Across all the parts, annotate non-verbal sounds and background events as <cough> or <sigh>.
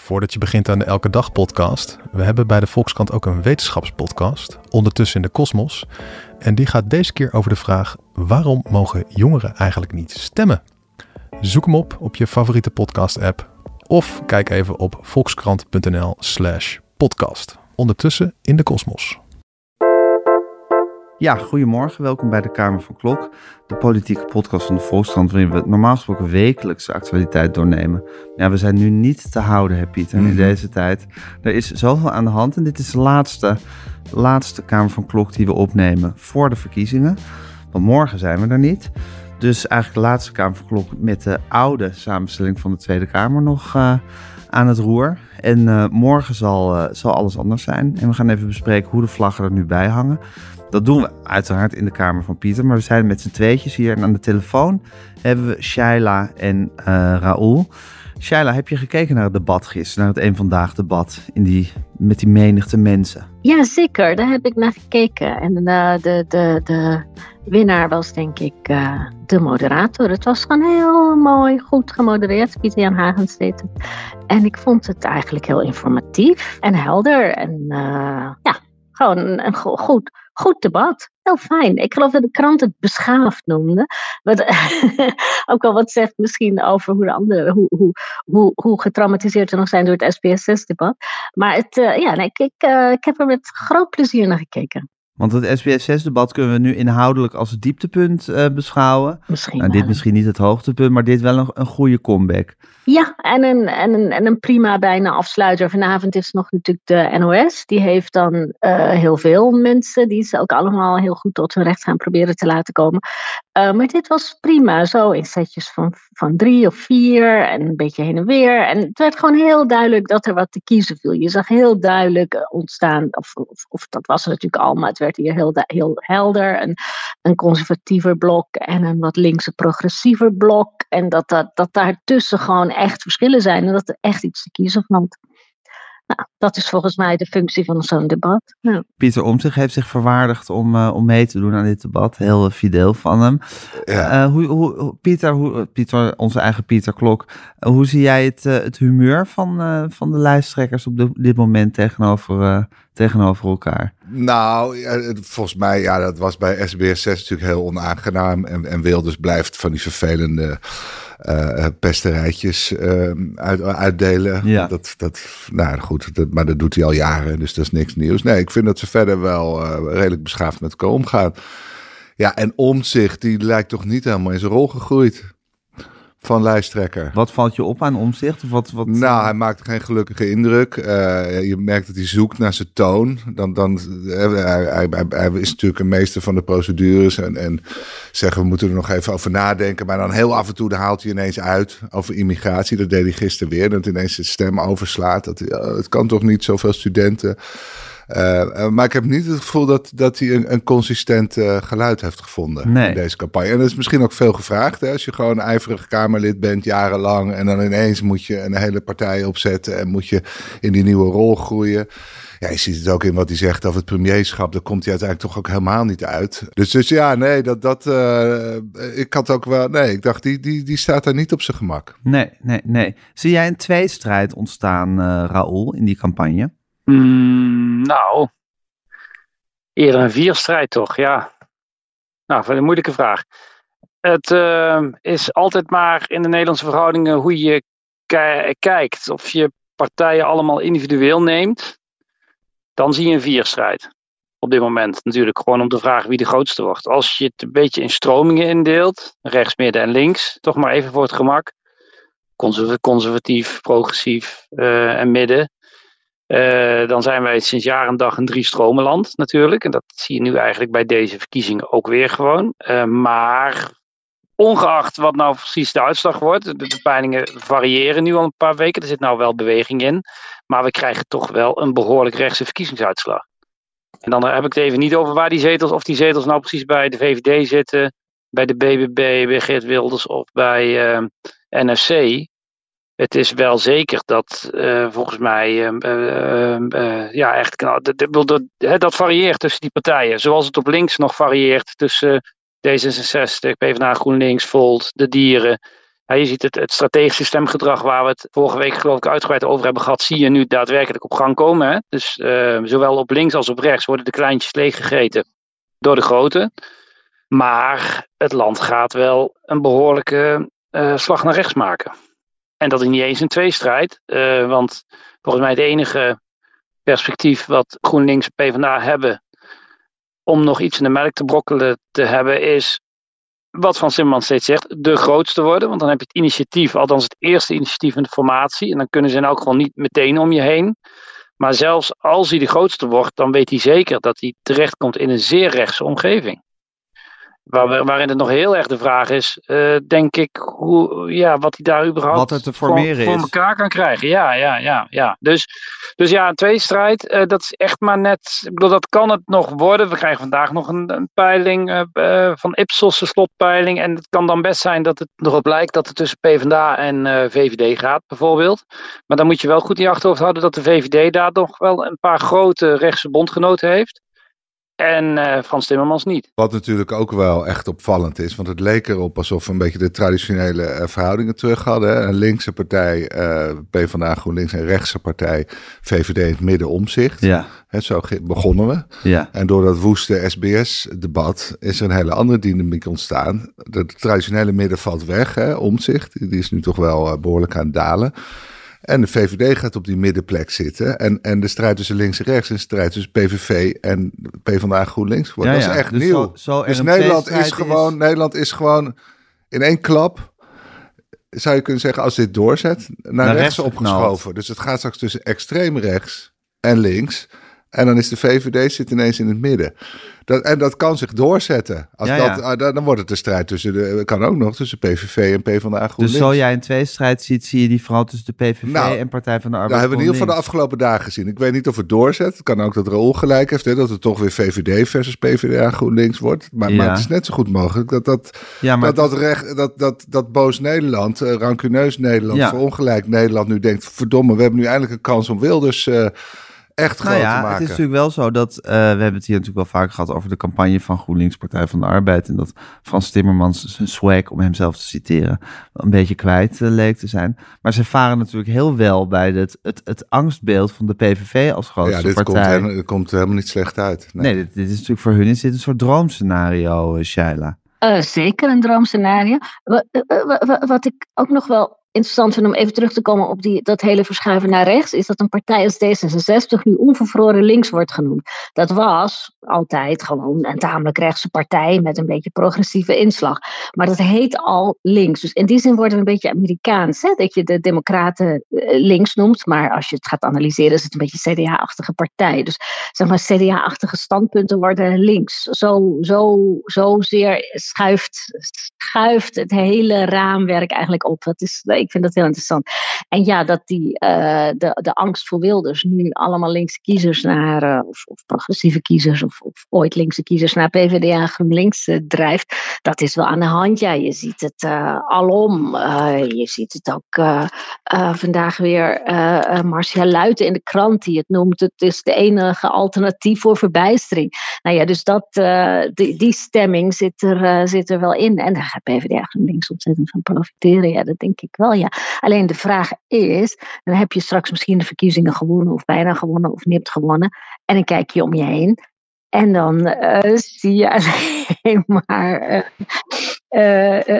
Voordat je begint aan de Elke Dag podcast, we hebben bij de Volkskrant ook een wetenschapspodcast, ondertussen in de kosmos. En die gaat deze keer over de vraag, waarom mogen jongeren eigenlijk niet stemmen? Zoek hem op op je favoriete podcast app of kijk even op volkskrant.nl slash podcast. Ondertussen in de kosmos. Ja, goedemorgen. Welkom bij de Kamer van Klok, de politieke podcast van de Volkskrant, waarin we normaal gesproken wekelijks de actualiteit doornemen. Ja, we zijn nu niet te houden, hè Pieter, in Mhm. deze tijd. Er is zoveel aan de hand en dit is de laatste, laatste Kamer van Klok die we opnemen voor de verkiezingen. Want morgen zijn we er niet. Dus eigenlijk de laatste Kamer van Klok met de oude samenstelling van de Tweede Kamer nog eh, aan het roer. En eh, morgen zal, eh, zal alles anders zijn. En we gaan even bespreken hoe de vlaggen er nu bij hangen. Dat doen we uiteraard in de kamer van Pieter. Maar we zijn met z'n tweetjes hier. En aan de telefoon hebben we Shaila en eh Raoul. Shaila, heb je gekeken naar het debat gisteren? Naar het Eén Vandaag debat in die, met die menigte mensen? Ja, zeker. Daar heb ik naar gekeken. En eh, de, de, de winnaar was denk ik eh, de moderator. Het was gewoon heel mooi, goed gemodereerd. Pieter Jan Hagens deed het. En ik vond het eigenlijk heel informatief en helder. En ja, gewoon een, een go- goed, goed debat. Heel fijn. Ik geloof dat de krant het beschaafd noemde. Wat <laughs> ook wel wat zegt misschien over hoe de anderen, hoe, hoe, hoe, hoe getraumatiseerd we nog zijn door het SPSS-debat. Maar het, eh, ja, nee, ik, ik, eh, ik heb er met groot plezier naar gekeken. Want het SBSS-debat kunnen we nu inhoudelijk als het dieptepunt eh, beschouwen. Misschien. Nou, dit misschien niet het hoogtepunt, maar dit wel een, een goede comeback. Ja, en een, en, een, en een prima bijna afsluiter. Vanavond is nog natuurlijk de NOS. Die heeft dan eh, heel veel mensen die ze ook allemaal heel goed tot hun recht gaan proberen te laten komen. Eh, maar dit was prima, zo in setjes van, van drie of vier en een beetje heen en weer. En het werd gewoon heel duidelijk dat er wat te kiezen viel. Je zag heel duidelijk ontstaan, of, of, of dat was er natuurlijk al, maar het werd hier heel, heel helder. Een, een conservatiever blok en een wat linkse progressiever blok. En dat, dat, dat daartussen gewoon echt verschillen zijn en dat er echt iets te kiezen valt. Nou, dat is volgens mij de functie van zo'n debat. Ja. Pieter Omtzigt heeft zich verwaardigd om, eh, om mee te doen aan dit debat. Heel eh, fideel van hem. Ja. Eh, hoe, hoe, Pieter, hoe, Pieter, onze eigen Pieter Klok. hoe zie jij het, het humeur van, eh, van de lijsttrekkers op de- dit moment tegenover, eh, tegenover elkaar? Nou, ja, het- volgens mij, ja, dat was bij SBS 6 natuurlijk heel onaangenaam. En, en Wilders blijft van die vervelende eh pesterijtjes eh, uit, uitdelen. Ja. Dat, dat, nou goed, dat, maar dat doet hij al jaren, dus dat is niks nieuws. Nee, ik vind dat ze verder wel eh, redelijk beschaafd met elkaar omgaan. Ja, en Omtzigt, die lijkt toch niet helemaal in zijn rol gegroeid van lijsttrekker. Wat valt je op aan omzicht? Of wat, wat, Nou, hij maakt geen gelukkige indruk. Eh, je merkt dat hij zoekt naar zijn toon. Dan, dan, eh, hij, hij, is natuurlijk een meester van de procedures. En, en zeggen we moeten er nog even over nadenken. Maar dan heel af en toe dan haalt hij ineens uit over immigratie. Dat deed hij gisteren weer. Dat ineens zijn stem overslaat. Dat eh, het kan toch niet zoveel studenten. Eh, eh, maar ik heb niet het gevoel dat, dat hij een, een consistent eh, geluid heeft gevonden Nee. in deze campagne. En dat is misschien ook veel gevraagd. Hè? Als je gewoon een ijverig Kamerlid bent jarenlang en dan ineens moet je een hele partij opzetten en moet je in die nieuwe rol groeien. Ja, je ziet het ook in wat hij zegt over het premierschap. Daar komt hij uiteindelijk toch ook helemaal niet uit. Dus, dus ja, nee, dat, dat, ik had ook wel, nee, ik dacht, die, die, die staat daar niet op zijn gemak. Nee, nee, nee. Zie jij een tweestrijd ontstaan, eh Raoul, in die campagne? Mm, nou, eerder een vierstrijd toch, ja. Nou, een moeilijke vraag. Het eh, is altijd maar in de Nederlandse verhoudingen hoe je ki- kijkt. Of je partijen allemaal individueel neemt, dan zie je een vierstrijd. Op dit moment natuurlijk gewoon om te vragen wie de grootste wordt. Als je het een beetje in stromingen indeelt, rechts, midden en links, toch maar even voor het gemak. Conserv- conservatief, progressief eh, en midden. Eh, dan zijn wij sinds jaar en dag een drie stromenland natuurlijk. En dat zie je nu eigenlijk bij deze verkiezingen ook weer gewoon. Eh, maar ongeacht wat nou precies de uitslag wordt, de, peilingen variëren nu al een paar weken. Er zit nou wel beweging in. Maar we krijgen toch wel een behoorlijk rechtse verkiezingsuitslag. En dan heb ik het even niet over waar die zetels, of die zetels nou precies bij de VVD zitten, bij de BBB, bij Geert Wilders of bij uh, NFC. Het is wel zeker dat uh, volgens mij, uh, ja, echt, dat, dat varieert tussen die partijen. Zoals het op links nog varieert tussen D66, PvdA, GroenLinks, Volt, de Dieren. Je ziet het, het strategische stemgedrag waar we het vorige week geloof ik uitgebreid over hebben gehad, zie je nu daadwerkelijk op gang komen. Hè? Dus uh, zowel op links als op rechts worden de kleintjes leeggegeten door de grote. Maar het land gaat wel een behoorlijke slag naar rechts maken. En dat is niet eens een tweestrijd, uh, want volgens mij het enige perspectief wat GroenLinks en PvdA hebben om nog iets in de melk te brokkelen te hebben, is wat Van Simmermans steeds zegt, de grootste worden. Want dan heb je het initiatief, althans het eerste initiatief in de formatie. En dan kunnen ze in elk geval niet meteen om je heen. Maar zelfs als hij de grootste wordt, dan weet hij zeker dat hij terechtkomt in een zeer rechtse omgeving. Waar, waarin het nog heel erg de vraag is, uh, denk ik, hoe, ja, wat hij daar überhaupt wat het te formeren voor, voor elkaar kan krijgen. Ja, ja, ja. ja. Dus, dus ja, een tweestrijd, uh, dat is echt maar net, ik bedoel, dat kan het nog worden. We krijgen vandaag nog een, een peiling uh, van Ipsos, de slotpeiling. En het kan dan best zijn dat het erop lijkt dat het tussen PvdA en VVD gaat, bijvoorbeeld. Maar dan moet je wel goed in je achterhoofd houden dat de VVD daar nog wel een paar grote rechtse bondgenoten heeft. En uh, Frans Timmermans niet. Wat natuurlijk ook wel echt opvallend is, want het leek erop alsof we een beetje de traditionele uh, verhoudingen terug hadden. Een linkse partij, uh, PvdA GroenLinks, en rechtse partij, VVD in het midden omzicht. Ja. He, zo begonnen we. Ja. En door dat woeste SBS-debat is er een hele andere dynamiek ontstaan. De, traditionele midden valt weg, hè, omzicht. Die is nu toch wel behoorlijk aan het dalen. En de VVD gaat op die middenplek zitten. En, en de strijd tussen links en rechts is een strijd tussen PVV en PvdA GroenLinks. Ja, dat is echt dus nieuw. Zo, zo dus Nederland is gewoon, is... Nederland is gewoon in één klap, zou je kunnen zeggen, als dit doorzet, naar, naar rechts, rechts opgeschoven. Dus het gaat straks tussen extreem rechts en links. En dan is de VVD zit ineens in het midden. Dat, en dat kan zich doorzetten. Als ja, dat, ja. Dan wordt het een strijd tussen de. Kan ook nog tussen PVV en PvdA GroenLinks. Dus zo jij een tweestrijd ziet, zie je die vooral tussen de PVV nou, en Partij van de Arbeid. Dat hebben we in ieder geval de afgelopen dagen gezien. Ik weet niet of het doorzet. Het kan ook dat Raoul gelijk heeft. Hè, dat het toch weer VVD versus PvdA GroenLinks wordt. Maar, ja. maar het is net zo goed mogelijk dat dat, dat, dat, recht, dat, dat, dat boos Nederland, uh, rancuneus Nederland, Ja. verongelijk Nederland nu denkt: verdomme, we hebben nu eindelijk een kans om Wilders. Uh, echt groot nou ja, te maken. Het is natuurlijk wel zo dat, uh, we hebben het hier natuurlijk wel vaak gehad over de campagne van GroenLinks Partij van de Arbeid. En dat Frans Timmermans zijn swag, om hemzelf te citeren, een beetje kwijt uh, leek te zijn. Maar ze varen natuurlijk heel wel bij het, het, het angstbeeld van de PVV als grootste ja, dit partij. Komt helemaal, dit komt helemaal niet slecht uit. Nee, nee dit, dit, is natuurlijk voor hun is dit een soort droomscenario, uh, Shaila. Uh, zeker een droomscenario. Wat, wat ik ook nog wel interessant vind om even terug te komen op die, dat hele verschuiven naar rechts, is dat een partij als D66 nu onvervroren links wordt genoemd. Dat was altijd gewoon een tamelijk rechtse partij met een beetje progressieve inslag. Maar dat heet al links. Dus in die zin worden we een beetje Amerikaans, hè? dat je de Democraten links noemt, maar als je het gaat analyseren is het een beetje CDA-achtige partij. Dus zeg maar CDA-achtige standpunten worden links. Zo, zo, zo zeer schuift, schuift het hele raamwerk eigenlijk op. Dat is, ik vind dat heel interessant. En ja, dat die, uh, de, de angst voor Wilders nu allemaal linkse kiezers naar, uh, of, of, progressieve kiezers, of, of, ooit linkse kiezers naar PvdA GroenLinks uh, drijft, dat is wel aan de hand. Ja, je ziet het alom. je ziet het ook vandaag weer Marcia Luiten in de krant die het noemt. Het is de enige alternatief voor verbijstering. Nou ja, dus dat, die, die stemming zit er, zit er wel in. En daar gaat PvdA GroenLinks ontzettend van profiteren. Ja, dat denk ik wel. Ja. Alleen de vraag is, dan heb je straks misschien de verkiezingen gewonnen of bijna gewonnen of nipt gewonnen. En dan kijk je om je heen en dan uh, zie je <laughs> alleen maar uh,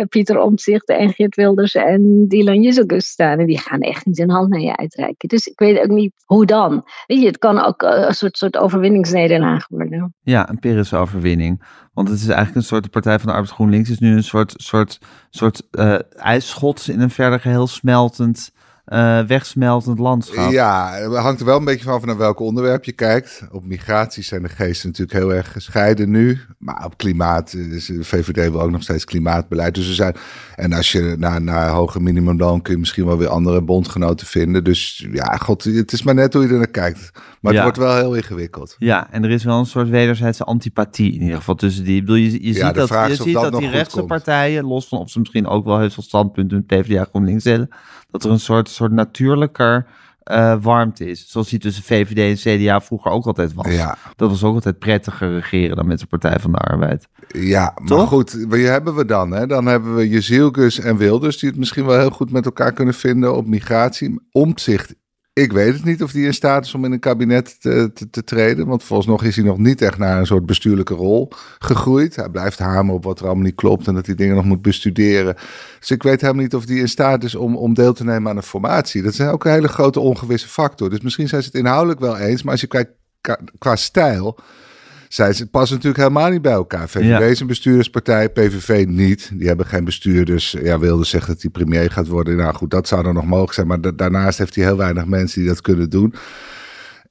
Pieter Omtzigt en Geert Wilders en Dylan Jezelgus staan. En die gaan echt niet een hand naar je uitreiken. Dus ik weet ook niet hoe dan. Weet je, het kan ook een soort, soort overwinningsnederlaag worden. Ja, een Pyrrhus overwinning. Want het is eigenlijk een soort, de Partij van de Arbeid GroenLinks is nu een soort, soort, soort ijsschots in een verder geheel smeltend... Uh, wegsmeltend landschap. Ja, het hangt er wel een beetje van naar welk onderwerp je kijkt. Op migratie zijn de geesten natuurlijk heel erg gescheiden nu. Maar op klimaat, is de VVD wil ook nog steeds klimaatbeleid. Dus er zijn, en als je naar, naar hoger minimumloon kun je misschien wel weer andere bondgenoten vinden. Dus ja, god, het is maar net hoe je er naar kijkt. Maar Ja. het wordt wel heel ingewikkeld. Ja, en er is wel een soort wederzijdse antipathie in ieder geval tussen die. Ik bedoel, je, je Ja, ziet dat, je ziet dat die rechtse partijen, los van of ze misschien ook wel heel veel standpunten met PvdA GroenLinks delen, dat er een soort, soort natuurlijker eh, warmte is. Zoals die tussen VVD en CDA vroeger ook altijd was. Ja, Dat was ook altijd prettiger regeren dan met de Partij van de Arbeid. ja maar Toch? goed, wie hebben we dan? Hè? Dan hebben we Jezielkus en Wilders, die het misschien wel heel goed met elkaar kunnen vinden op migratie. Omtzigt, ik weet het niet of die in staat is om in een kabinet te, te, treden. Want volgens nog is hij nog niet echt naar een soort bestuurlijke rol gegroeid. Hij blijft hameren op wat er allemaal niet klopt en dat hij dingen nog moet bestuderen. Dus ik weet helemaal niet of die in staat is om, om deel te nemen aan een formatie. Dat is ook een hele grote ongewisse factor. Dus misschien zijn ze het inhoudelijk wel eens, maar als je kijkt qua stijl, zij ze passen natuurlijk helemaal niet bij elkaar. VVD is een bestuurderspartij, PVV niet. Die hebben geen bestuurders. Ja, Wilde zegt dat hij premier gaat worden. Nou goed, dat zou dan nog mogelijk zijn. Maar da- daarnaast heeft hij heel weinig mensen die dat kunnen doen.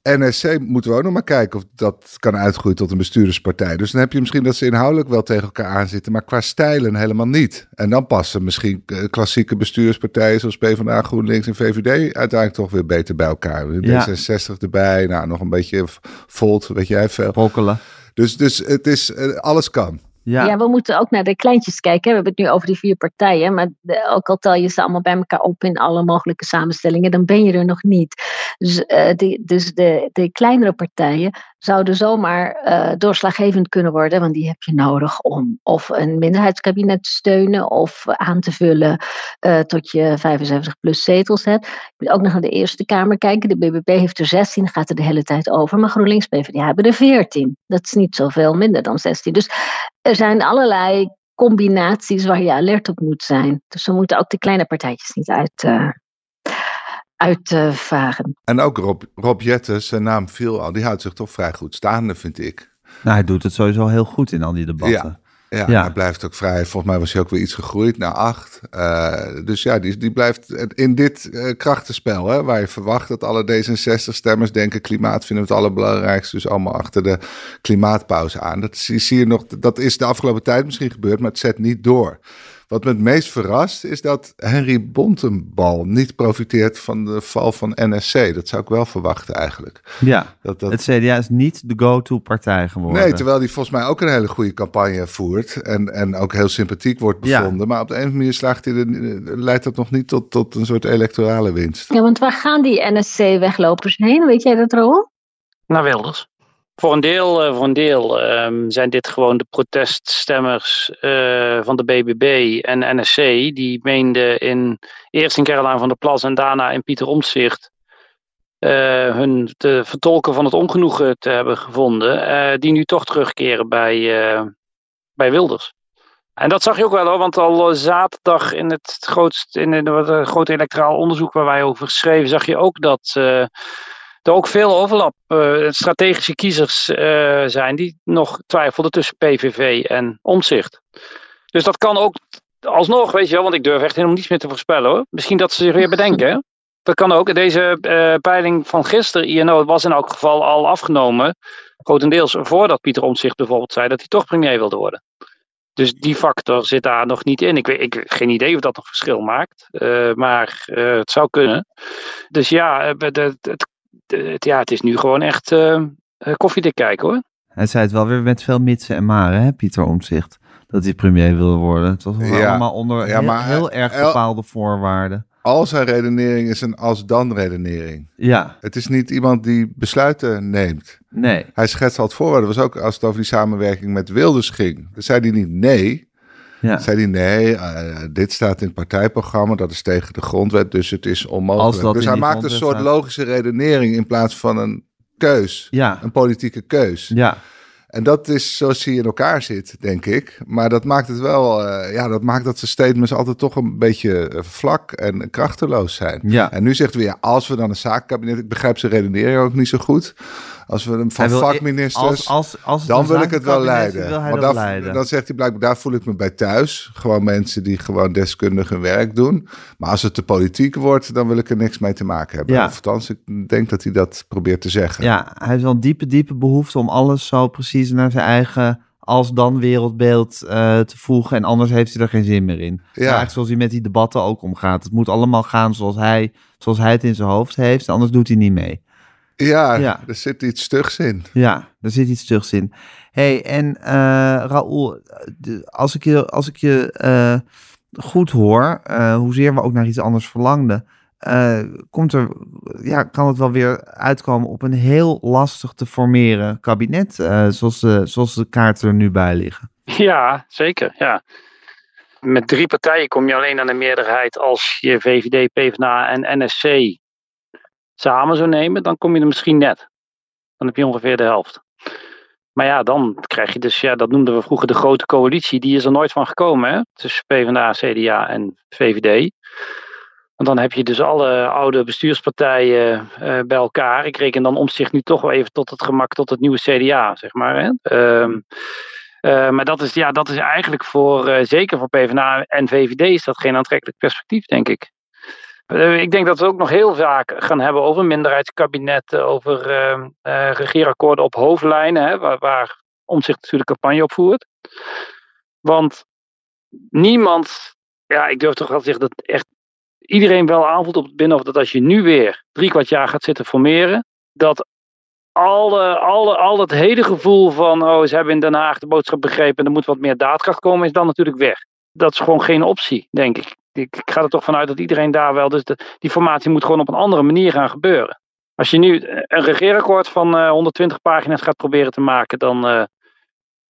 NSC moeten we ook nog maar kijken of dat kan uitgroeien tot een bestuurderspartij. Dus dan heb je misschien dat ze inhoudelijk wel tegen elkaar aanzitten, maar qua stijlen helemaal niet. En dan passen misschien eh, klassieke bestuurspartijen zoals PvdA, GroenLinks en VVD uiteindelijk toch weer beter bij elkaar. Ja. D66 erbij, nou nog een beetje Volt, weet jij veel. Brokkelen. Dus, dus het is, eh, alles kan. Ja. We moeten ook naar de kleintjes kijken. We hebben het nu over die vier partijen. Maar ook al tel je ze allemaal bij elkaar op in alle mogelijke samenstellingen, dan ben je er nog niet. Dus, eh, die, dus de, de kleinere partijen zouden zomaar eh, doorslaggevend kunnen worden. Want die heb je nodig om of een minderheidskabinet te steunen of aan te vullen eh, tot je 75 plus zetels hebt. Je moet ook nog naar de Eerste Kamer kijken. De BBB heeft er 16, gaat er de hele tijd over. Maar GroenLinks PvdA hebben er 14. Dat is niet zoveel minder dan 16. Dus er zijn allerlei combinaties waar je alert op moet zijn. Dus we moeten ook de kleine partijtjes niet uit, eh uitvaren. En ook Rob, Rob Jetten, zijn naam viel al, die houdt zich toch vrij goed staande, vind ik. Nou, hij doet het sowieso heel goed in al die debatten. Ja, Ja. hij blijft ook vrij. Volgens mij was hij ook weer iets gegroeid naar acht. Eh, dus ja, die, die blijft in dit eh, krachtenspel, hè, waar je verwacht dat alle D66-stemmers denken: klimaat vinden we het allerbelangrijkste. Dus allemaal achter de klimaatpauze aan. Dat zie, zie je nog, dat is de afgelopen tijd misschien gebeurd, maar het zet niet door. Wat me het meest verrast is dat Henry Bontenbal niet profiteert van de val van NSC. Dat zou ik wel verwachten eigenlijk. Ja, Dat, dat, het CDA is niet de go-to partij geworden. Nee, terwijl die volgens mij ook een hele goede campagne voert. En, en ook heel sympathiek wordt Ja. bevonden. Maar op de een of andere manier slaagt hij er, leidt dat nog niet tot, tot een soort electorale winst. Ja, want waar gaan die NSC-weglopers heen? Weet jij dat, Roel? Naar Wilders. Voor een deel, eh, voor een deel ehm, zijn dit gewoon de proteststemmers eh, van de BBB en NSC. Die meenden in, eerst in Caroline van der Plas en daarna in Pieter Omtzigt eh, hun te vertolken van het ongenoegen te hebben gevonden. die nu toch terugkeren bij, bij Wilders. En dat zag je ook wel hoor, want al zaterdag in het grootst, in het grote electoraal onderzoek waar wij over schreven, zag je ook dat er ook veel overlap, eh, strategische kiezers eh, zijn die nog twijfelden tussen PVV en Omzicht. Dus dat kan ook alsnog, weet je wel, want ik durf echt helemaal niets meer te voorspellen hoor. Misschien dat ze zich weer bedenken. Dat kan ook. Deze eh, peiling van gisteren, INO, was in elk geval al afgenomen. Grotendeels voordat Pieter Omtzigt bijvoorbeeld zei dat hij toch premier wilde worden. Dus die factor zit daar nog niet in. Ik weet ik, geen idee of dat nog verschil maakt. maar het zou kunnen. Dus ja, het, het, het, ja, het is nu gewoon echt eh, eh, koffiedik kijken hoor. Hij zei het wel weer met veel mitsen en maren, hè, Pieter Omtzigt. Dat hij premier wilde worden. Het was Ja. allemaal onder Ja, heel, maar heel erg bepaalde voorwaarden. Al zijn redenering is een als-dan redenering. Ja, Het is niet iemand die besluiten neemt. nee. Hij schetst al het voorwaarden. Dat was ook als het over die samenwerking met Wilders ging. Dan zei hij niet nee. Ja. Zei hij nee, eh, dit staat in het partijprogramma. Dat is tegen de grondwet, dus het is onmogelijk. Dus hij die maakt een soort logische redenering in plaats van een keus. Ja, Een politieke keus. ja. En dat is zoals hij in elkaar zit, denk ik. Maar dat maakt het wel, eh, ja, dat maakt dat zijn statements altijd toch een beetje eh, vlak en krachteloos zijn. Ja. En nu zegt hij, ja, als we dan een zaakkabinet, ik begrijp zijn redenering ook niet zo goed. Als we hem van wil- vakministers, Als, als, als dan een wil ik het wel leiden. Wil hij Want dat daar- leiden. dan zegt hij blijkbaar, daar voel ik me bij thuis. Gewoon mensen die gewoon deskundig hun werk doen. Maar als het te politiek wordt, dan wil ik er niks mee te maken hebben. Ja. Of althans, ik denk dat hij dat probeert te zeggen. Ja, hij heeft wel een diepe, diepe behoefte om alles zo precies naar zijn eigen als-dan wereldbeeld eh, te voegen. En anders heeft hij er geen zin meer in. Ja. Eigenlijk zoals hij met die debatten ook omgaat. Het moet allemaal gaan zoals hij, zoals hij het in zijn hoofd heeft. Anders doet hij niet mee. Ja, Ja. er zit iets stugs in. Ja, er zit iets stugs in. hey, en eh Raoul, als ik je, als ik je eh, goed hoor, eh, hoezeer we ook naar iets anders verlangden, eh, komt er, ja, kan het wel weer uitkomen op een heel lastig te formeren kabinet, eh, zoals, de, zoals de kaarten er nu bij liggen. Ja, zeker. Ja. Met drie partijen kom je alleen aan de meerderheid als je VVD, PvdA en NSC samen zou nemen. Dan kom je er misschien net. Dan heb je ongeveer de helft. Maar ja, dan krijg je dus, ja, dat noemden we vroeger de grote coalitie. Die is er nooit van gekomen, hè? Tussen PvdA, CDA en VVD. Want dan heb je dus alle oude bestuurspartijen eh, bij elkaar. Ik reken dan omzicht nu toch wel even tot het gemak tot het nieuwe CDA, zeg maar. Hè? Ehm, eh, maar dat is, ja, dat is eigenlijk voor, eh, zeker voor PvdA en VVD, is dat geen aantrekkelijk perspectief, denk ik. Eh, ik denk dat we ook nog heel vaak gaan hebben over minderheidskabinetten, over eh, regeerakkoorden op hoofdlijnen, hè, waar, waar Omtzigt natuurlijk campagne op voert. Want niemand, ja, ik durf toch wel te zeggen dat echt iedereen wel aanvoelt op het binnenhof dat als je nu weer drie kwart jaar gaat zitten formeren, dat al het hele gevoel van, oh, ze hebben in Den Haag de boodschap begrepen en er moet wat meer daadkracht komen, is dan natuurlijk weg. Dat is gewoon geen optie, denk ik. Ik, ik ga er toch vanuit dat iedereen daar wel, dus de, die formatie moet gewoon op een andere manier gaan gebeuren. Als je nu een regeerakkoord van eh, 120 pagina's gaat proberen te maken, dan, eh,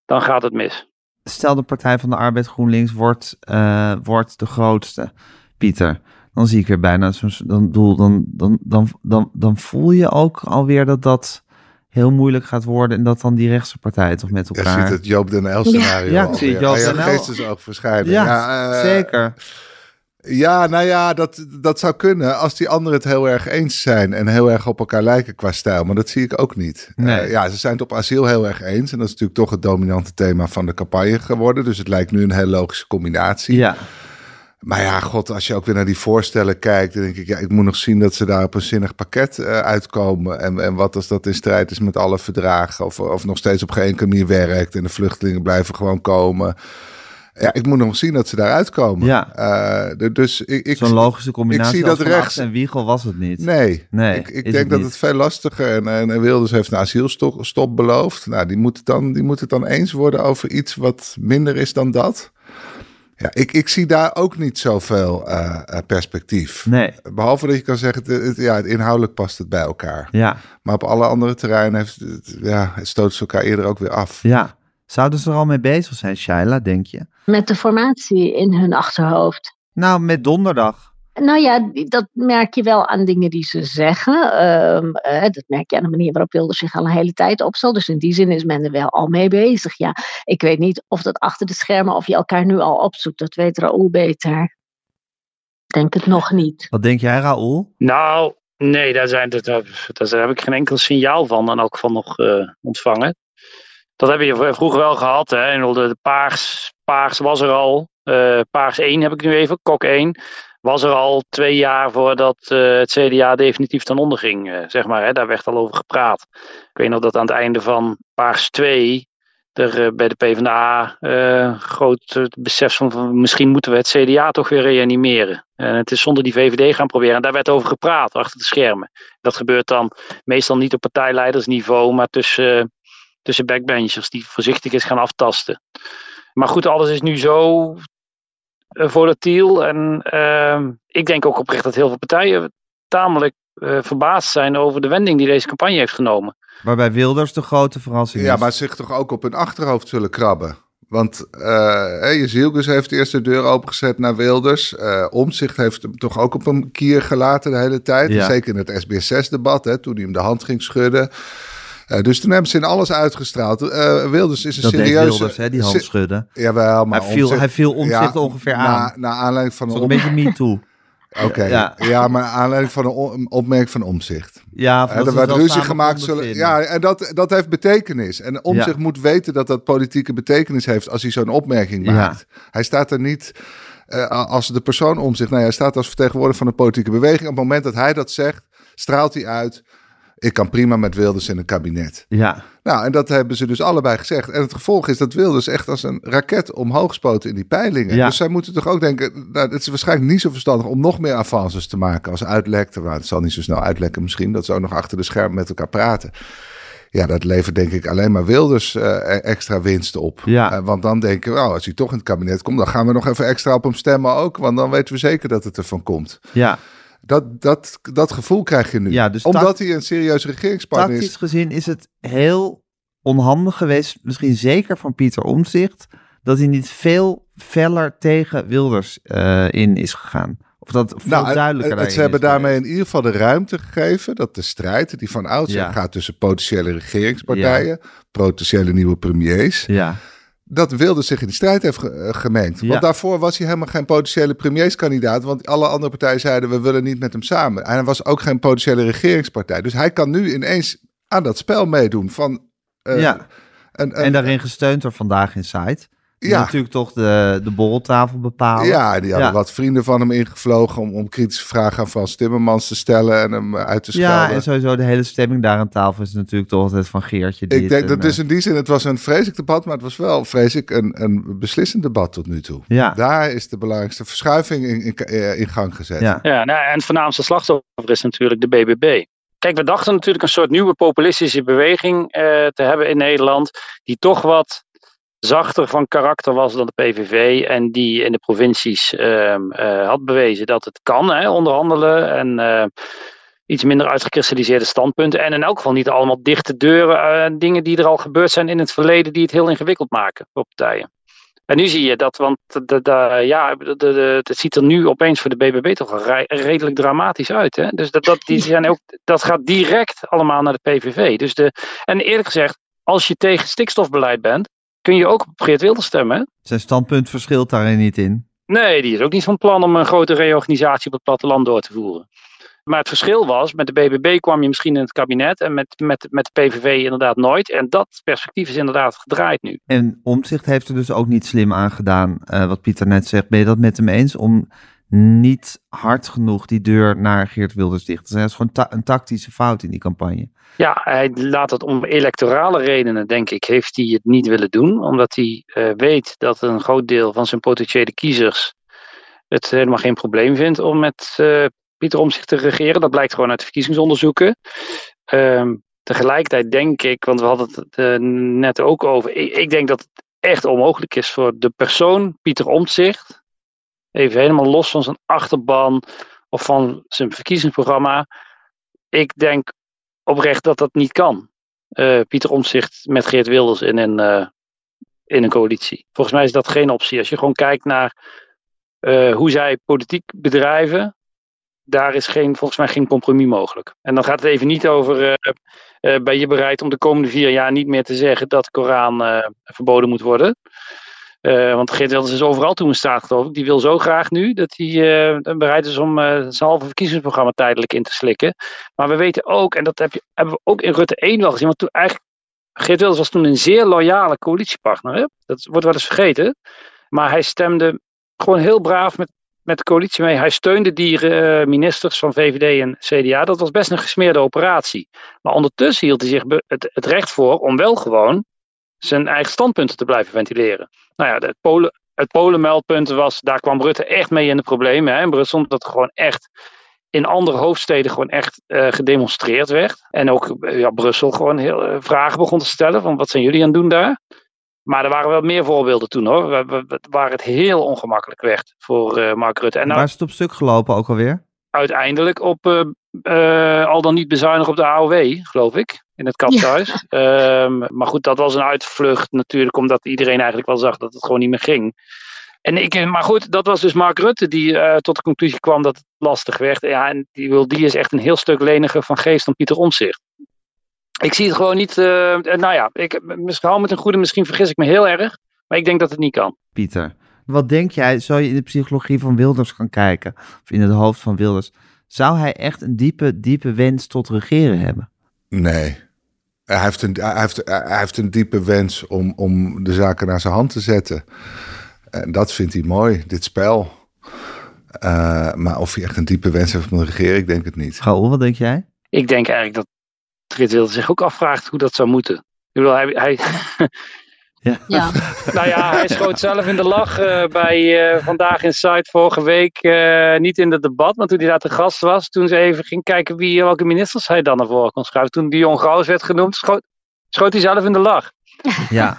dan gaat het mis. Stel de Partij van de Arbeid GroenLinks wordt, eh, wordt de grootste, Pieter. Dan zie ik weer bijna zo'n dan, doel, dan, dan, dan, dan, dan voel je ook alweer dat dat heel moeilijk gaat worden en dat dan die rechtse partijen toch met elkaar... zit het Joop den L scenario Ja, ik zie. Joop ja, den L. geestesoog verschijnen. Ja, eh, zeker. Ja, nou ja, dat, dat zou kunnen als die anderen het heel erg eens zijn en heel erg op elkaar lijken qua stijl. Maar dat zie ik ook niet. Nee. Eh, ja, ze zijn het op asiel heel erg eens. En dat is natuurlijk toch het dominante thema van de campagne geworden. Dus het lijkt nu een heel logische combinatie. Ja, Maar ja, god, als je ook weer naar die voorstellen kijkt, dan denk ik, ja, ik moet nog zien dat ze daar op een zinnig pakket eh, uitkomen. En, en wat als dat in strijd is met alle verdragen, of, of nog steeds op geen enkele manier werkt en de vluchtelingen blijven gewoon komen. Ja, ik moet nog zien dat ze daar uitkomen. Ja. Eh, dus ik, ik, zo'n logische combinatie zie als dat rechts- en Wiegel was het niet. Nee, Nee, ik, ik denk het dat het veel lastiger en, en, en Wilders heeft een asielstop stop beloofd. Nou, die moet, het dan, die moet het dan eens worden over iets wat minder is dan dat. Ja, ik, ik zie daar ook niet zoveel eh, perspectief. Nee, Behalve dat je kan zeggen, het, het- ja, het inhoudelijk past het bij elkaar. ja, Maar op alle andere terreinen heeft, het, ja, het stoot ze elkaar eerder ook weer af. ja. Zouden ze er al mee bezig zijn, Shaila, denk je? Met de formatie in hun achterhoofd. Nou, met donderdag. Nou ja, dat merk je wel aan dingen die ze zeggen. Ehm, eh, dat merk je aan de manier waarop Wilders zich al een hele tijd opstelt. Dus in die zin is men er wel al mee bezig. Ja, ik weet niet of dat achter de schermen, of je elkaar nu al opzoekt. Dat weet Raoul beter. Denk het nog niet. Wat denk jij, Raoul? Nou, nee, daar, zijn, daar, daar heb ik geen enkel signaal van en ook van nog eh, ontvangen. Dat heb je vroeger wel gehad. Hè? En de, paars, paars was er al. Eh, paars 1 heb ik nu even, kok 1. Was er al twee jaar voordat eh, het CDA definitief ten onder ging. eh, zeg maar, hè? Daar werd al over gepraat. Ik weet nog dat aan het einde van paars 2 er bij de PvdA groot besef van misschien moeten we het CDA toch weer reanimeren. En het is zonder die VVD gaan proberen. En daar werd over gepraat achter de schermen. Dat gebeurt dan meestal niet op partijleidersniveau, maar tussen, tussen backbenchers die voorzichtig is gaan aftasten. Maar goed, alles is nu zo eh, volatiel. En ehm, ik denk ook oprecht dat heel veel partijen tamelijk eh, verbaasd zijn over de wending die deze campagne heeft genomen. Waarbij Wilders de grote verrassing Ja, is. maar zich toch ook op hun achterhoofd zullen krabben. Want uh, Jezielkus heeft eerst de deur opengezet naar Wilders. Uh, Omzicht heeft hem toch ook op een kier gelaten de hele tijd. Ja. Zeker in het SBS6-debat, toen hij hem de hand ging schudden. Uh, dus toen hebben ze in alles uitgestraald. Uh, Wilders is een dat serieuze... Wilders, hè, die hand schudden. Jawel, maar hij viel, omzicht, hij viel omzicht ja, ongeveer na, aan. Na aanleiding van een, een beetje me too. <laughs> Oké, okay. ja. ja. maar aanleiding van een opmerking van omzicht. Ja, uh, er werd ruzie gemaakt. Zullen, ja, en dat, dat heeft betekenis. En omzicht ja. moet weten dat dat politieke betekenis heeft als hij zo'n opmerking maakt. Ja. Hij staat er niet uh, als de persoon omzicht. Nee, hij staat als vertegenwoordiger van een politieke beweging. Op het moment dat hij dat zegt, straalt hij uit. Ik kan prima met Wilders in een kabinet. Ja. Nou, en dat hebben ze dus allebei gezegd. En het gevolg is dat Wilders echt als een raket omhoog spoten in die peilingen. Ja. Dus zij moeten toch ook denken, nou, het is waarschijnlijk niet zo verstandig om nog meer avances te maken als uitlekte. Maar het zal niet zo snel uitlekken misschien, dat ze ook nog achter de schermen met elkaar praten. Ja, dat levert denk ik alleen maar Wilders eh, extra winst op. Ja. Eh, want dan denken we, nou, als hij toch in het kabinet komt, dan gaan we nog even extra op hem stemmen ook. Want dan weten we zeker dat het ervan komt. Ja. Dat, dat, dat gevoel krijg je nu. Ja, dus Omdat hij een serieuze regeringspartner Tactisch is. gezien is het heel onhandig geweest, misschien zeker van Pieter Omtzigt, dat hij niet veel feller tegen Wilders eh, in is gegaan. Of dat veel Nou, duidelijker het, het, ze hebben is daarmee in ieder geval de ruimte gegeven dat de strijd die van ouds Ja. gaat tussen potentiële regeringspartijen, potentiële nieuwe premiers, Ja, dat Wilders zich in die strijd heeft ge- eh, gemengd. Ja. Want daarvoor was hij helemaal geen potentiële premierskandidaat, want alle andere partijen zeiden we willen niet met hem samen. En hij was ook geen potentiële regeringspartij. Dus hij kan nu ineens aan dat spel meedoen van eh, ja. een, een, en daarin gesteund door Vandaag Insight. Die Ja. natuurlijk toch de, de borreltafel bepalen. Ja, die hadden Ja. wat vrienden van hem ingevlogen om, om kritische vragen aan Frans Timmermans te stellen en hem eh, uit te schelden. Ja, en sowieso de hele stemming daar aan tafel is natuurlijk toch altijd van Geertje. dit Ik denk en, dat dus in die zin, het was een vreselijk debat, maar het was wel, vrees ik, een, een beslissend debat tot nu toe. Ja. Daar is de belangrijkste verschuiving in, in, eh, in gang gezet. Ja. Ja, nou, en het voornaamste slachtoffer is natuurlijk de BBB. Kijk, we dachten natuurlijk een soort nieuwe populistische beweging eh, te hebben in Nederland, die toch wat zachter van karakter was dan de PVV en die in de provincies ehm, eh, had bewezen dat het kan, hè, onderhandelen en eh, iets minder uitgekristalliseerde standpunten en in elk geval niet allemaal dichte deuren, eh, dingen die er al gebeurd zijn in het verleden die het heel ingewikkeld maken voor partijen. En nu zie je dat, want de, ja, de, het ziet er nu opeens voor de BBB toch redelijk dramatisch uit. Hè? Dus dat, dat, die zijn ook, dat gaat direct allemaal naar de PVV. Dus de, en eerlijk gezegd, als je tegen stikstofbeleid bent, kun je ook op Geert Wilders stemmen. Hè? Zijn standpunt verschilt daarin niet in. Nee, die is ook niet van plan om een grote reorganisatie op het platteland door te voeren. Maar het verschil was, met de BBB kwam je misschien in het kabinet en met, met, met de PVV inderdaad nooit. En dat perspectief is inderdaad gedraaid nu. En Omtzigt heeft er dus ook niet slim aan gedaan, eh, wat Pieter net zegt. Ben je dat met hem eens om niet hard genoeg die deur naar Geert Wilders dicht? Dat is gewoon een tactische fout in die campagne. Ja, hij laat het om electorale redenen, denk ik, heeft hij het niet willen doen. Omdat hij eh, weet dat een groot deel van zijn potentiële kiezers het helemaal geen probleem vindt om met eh, Pieter Omtzigt te regeren. Dat blijkt gewoon uit de verkiezingsonderzoeken. Ehm, tegelijkertijd denk ik, want we hadden het eh, net ook over, ik, ik denk dat het echt onmogelijk is voor de persoon Pieter Omtzigt, even helemaal los van zijn achterban of van zijn verkiezingsprogramma. Ik denk oprecht dat dat niet kan. Eh, Pieter Omtzigt met Geert Wilders in een, eh, in een coalitie. Volgens mij is dat geen optie. Als je gewoon kijkt naar eh, hoe zij politiek bedrijven, daar is geen, volgens mij geen compromis mogelijk. En dan gaat het even niet over, ben je bereid om de komende vier jaar niet meer te zeggen dat de Koran verboden moet worden? Eh, want Geert Wilders is overal toe in staat, geloof ik. Die wil zo graag nu dat hij eh, bereid is om eh, zijn halve verkiezingsprogramma tijdelijk in te slikken. Maar we weten ook, en dat heb je, hebben we ook in Rutte 1 wel gezien, want toen eigenlijk, Geert Wilders was toen een zeer loyale coalitiepartner. Hè? Dat wordt wel eens vergeten. Maar hij stemde gewoon heel braaf met, met de coalitie mee. Hij steunde die ministers van VVD en CDA. Dat was best een gesmeerde operatie. Maar ondertussen hield hij zich het recht voor om wel gewoon zijn eigen standpunten te blijven ventileren. Nou ja, het Polen, het Polenmeldpunt was, daar kwam Rutte echt mee in de problemen hè, in Brussel. Omdat er gewoon echt in andere hoofdsteden gewoon echt eh, gedemonstreerd werd. En ook eh, ja, Brussel gewoon heel, eh, vragen begon te stellen van wat zijn jullie aan het doen daar? Maar er waren wel meer voorbeelden toen hoor, wa- wa- wa- waar het heel ongemakkelijk werd voor Mark Rutte. En nou, Waar is het op stuk gelopen ook alweer? uiteindelijk op al dan niet bezuinigen op de AOW, geloof ik, in het kapshuis. <laughs> Ehm, maar goed, dat was een uitvlucht natuurlijk, omdat iedereen eigenlijk wel zag dat het gewoon niet meer ging. En ik, maar goed, dat was dus Mark Rutte die eh, tot de conclusie kwam dat het lastig werd. Ja, en die, wil, die is echt een heel stuk leniger van geest dan Pieter Omtzigt. Ik zie het gewoon niet. eh, nou ja, ik, misschien hou met een goede, misschien vergis ik me heel erg. Maar ik denk dat het niet kan. Pieter. Wat denk jij, zou je in de psychologie van Wilders gaan kijken, of in het hoofd van Wilders, zou hij echt een diepe, diepe wens tot regeren hebben? Nee. Hij heeft een, hij heeft, hij heeft een diepe wens om, om de zaken naar zijn hand te zetten. En dat vindt hij mooi, dit spel. Eh, maar of hij echt een diepe wens heeft om te regeren, ik denk het niet. Gaul, wat denk jij? Ik denk eigenlijk dat Geert Wilders zich ook afvraagt hoe dat zou moeten. Ik bedoel, hij, hij Ja. nou ja, hij schoot zelf in de lach eh, bij uh, Vandaag in Site vorige week. Uh, niet in het debat, maar toen hij daar te gast was. Toen ze even ging kijken wie, welke ministers hij dan naar voren kon schuiven. Toen Dion Gauws werd genoemd, schoot, schoot hij zelf in de lach. Ja,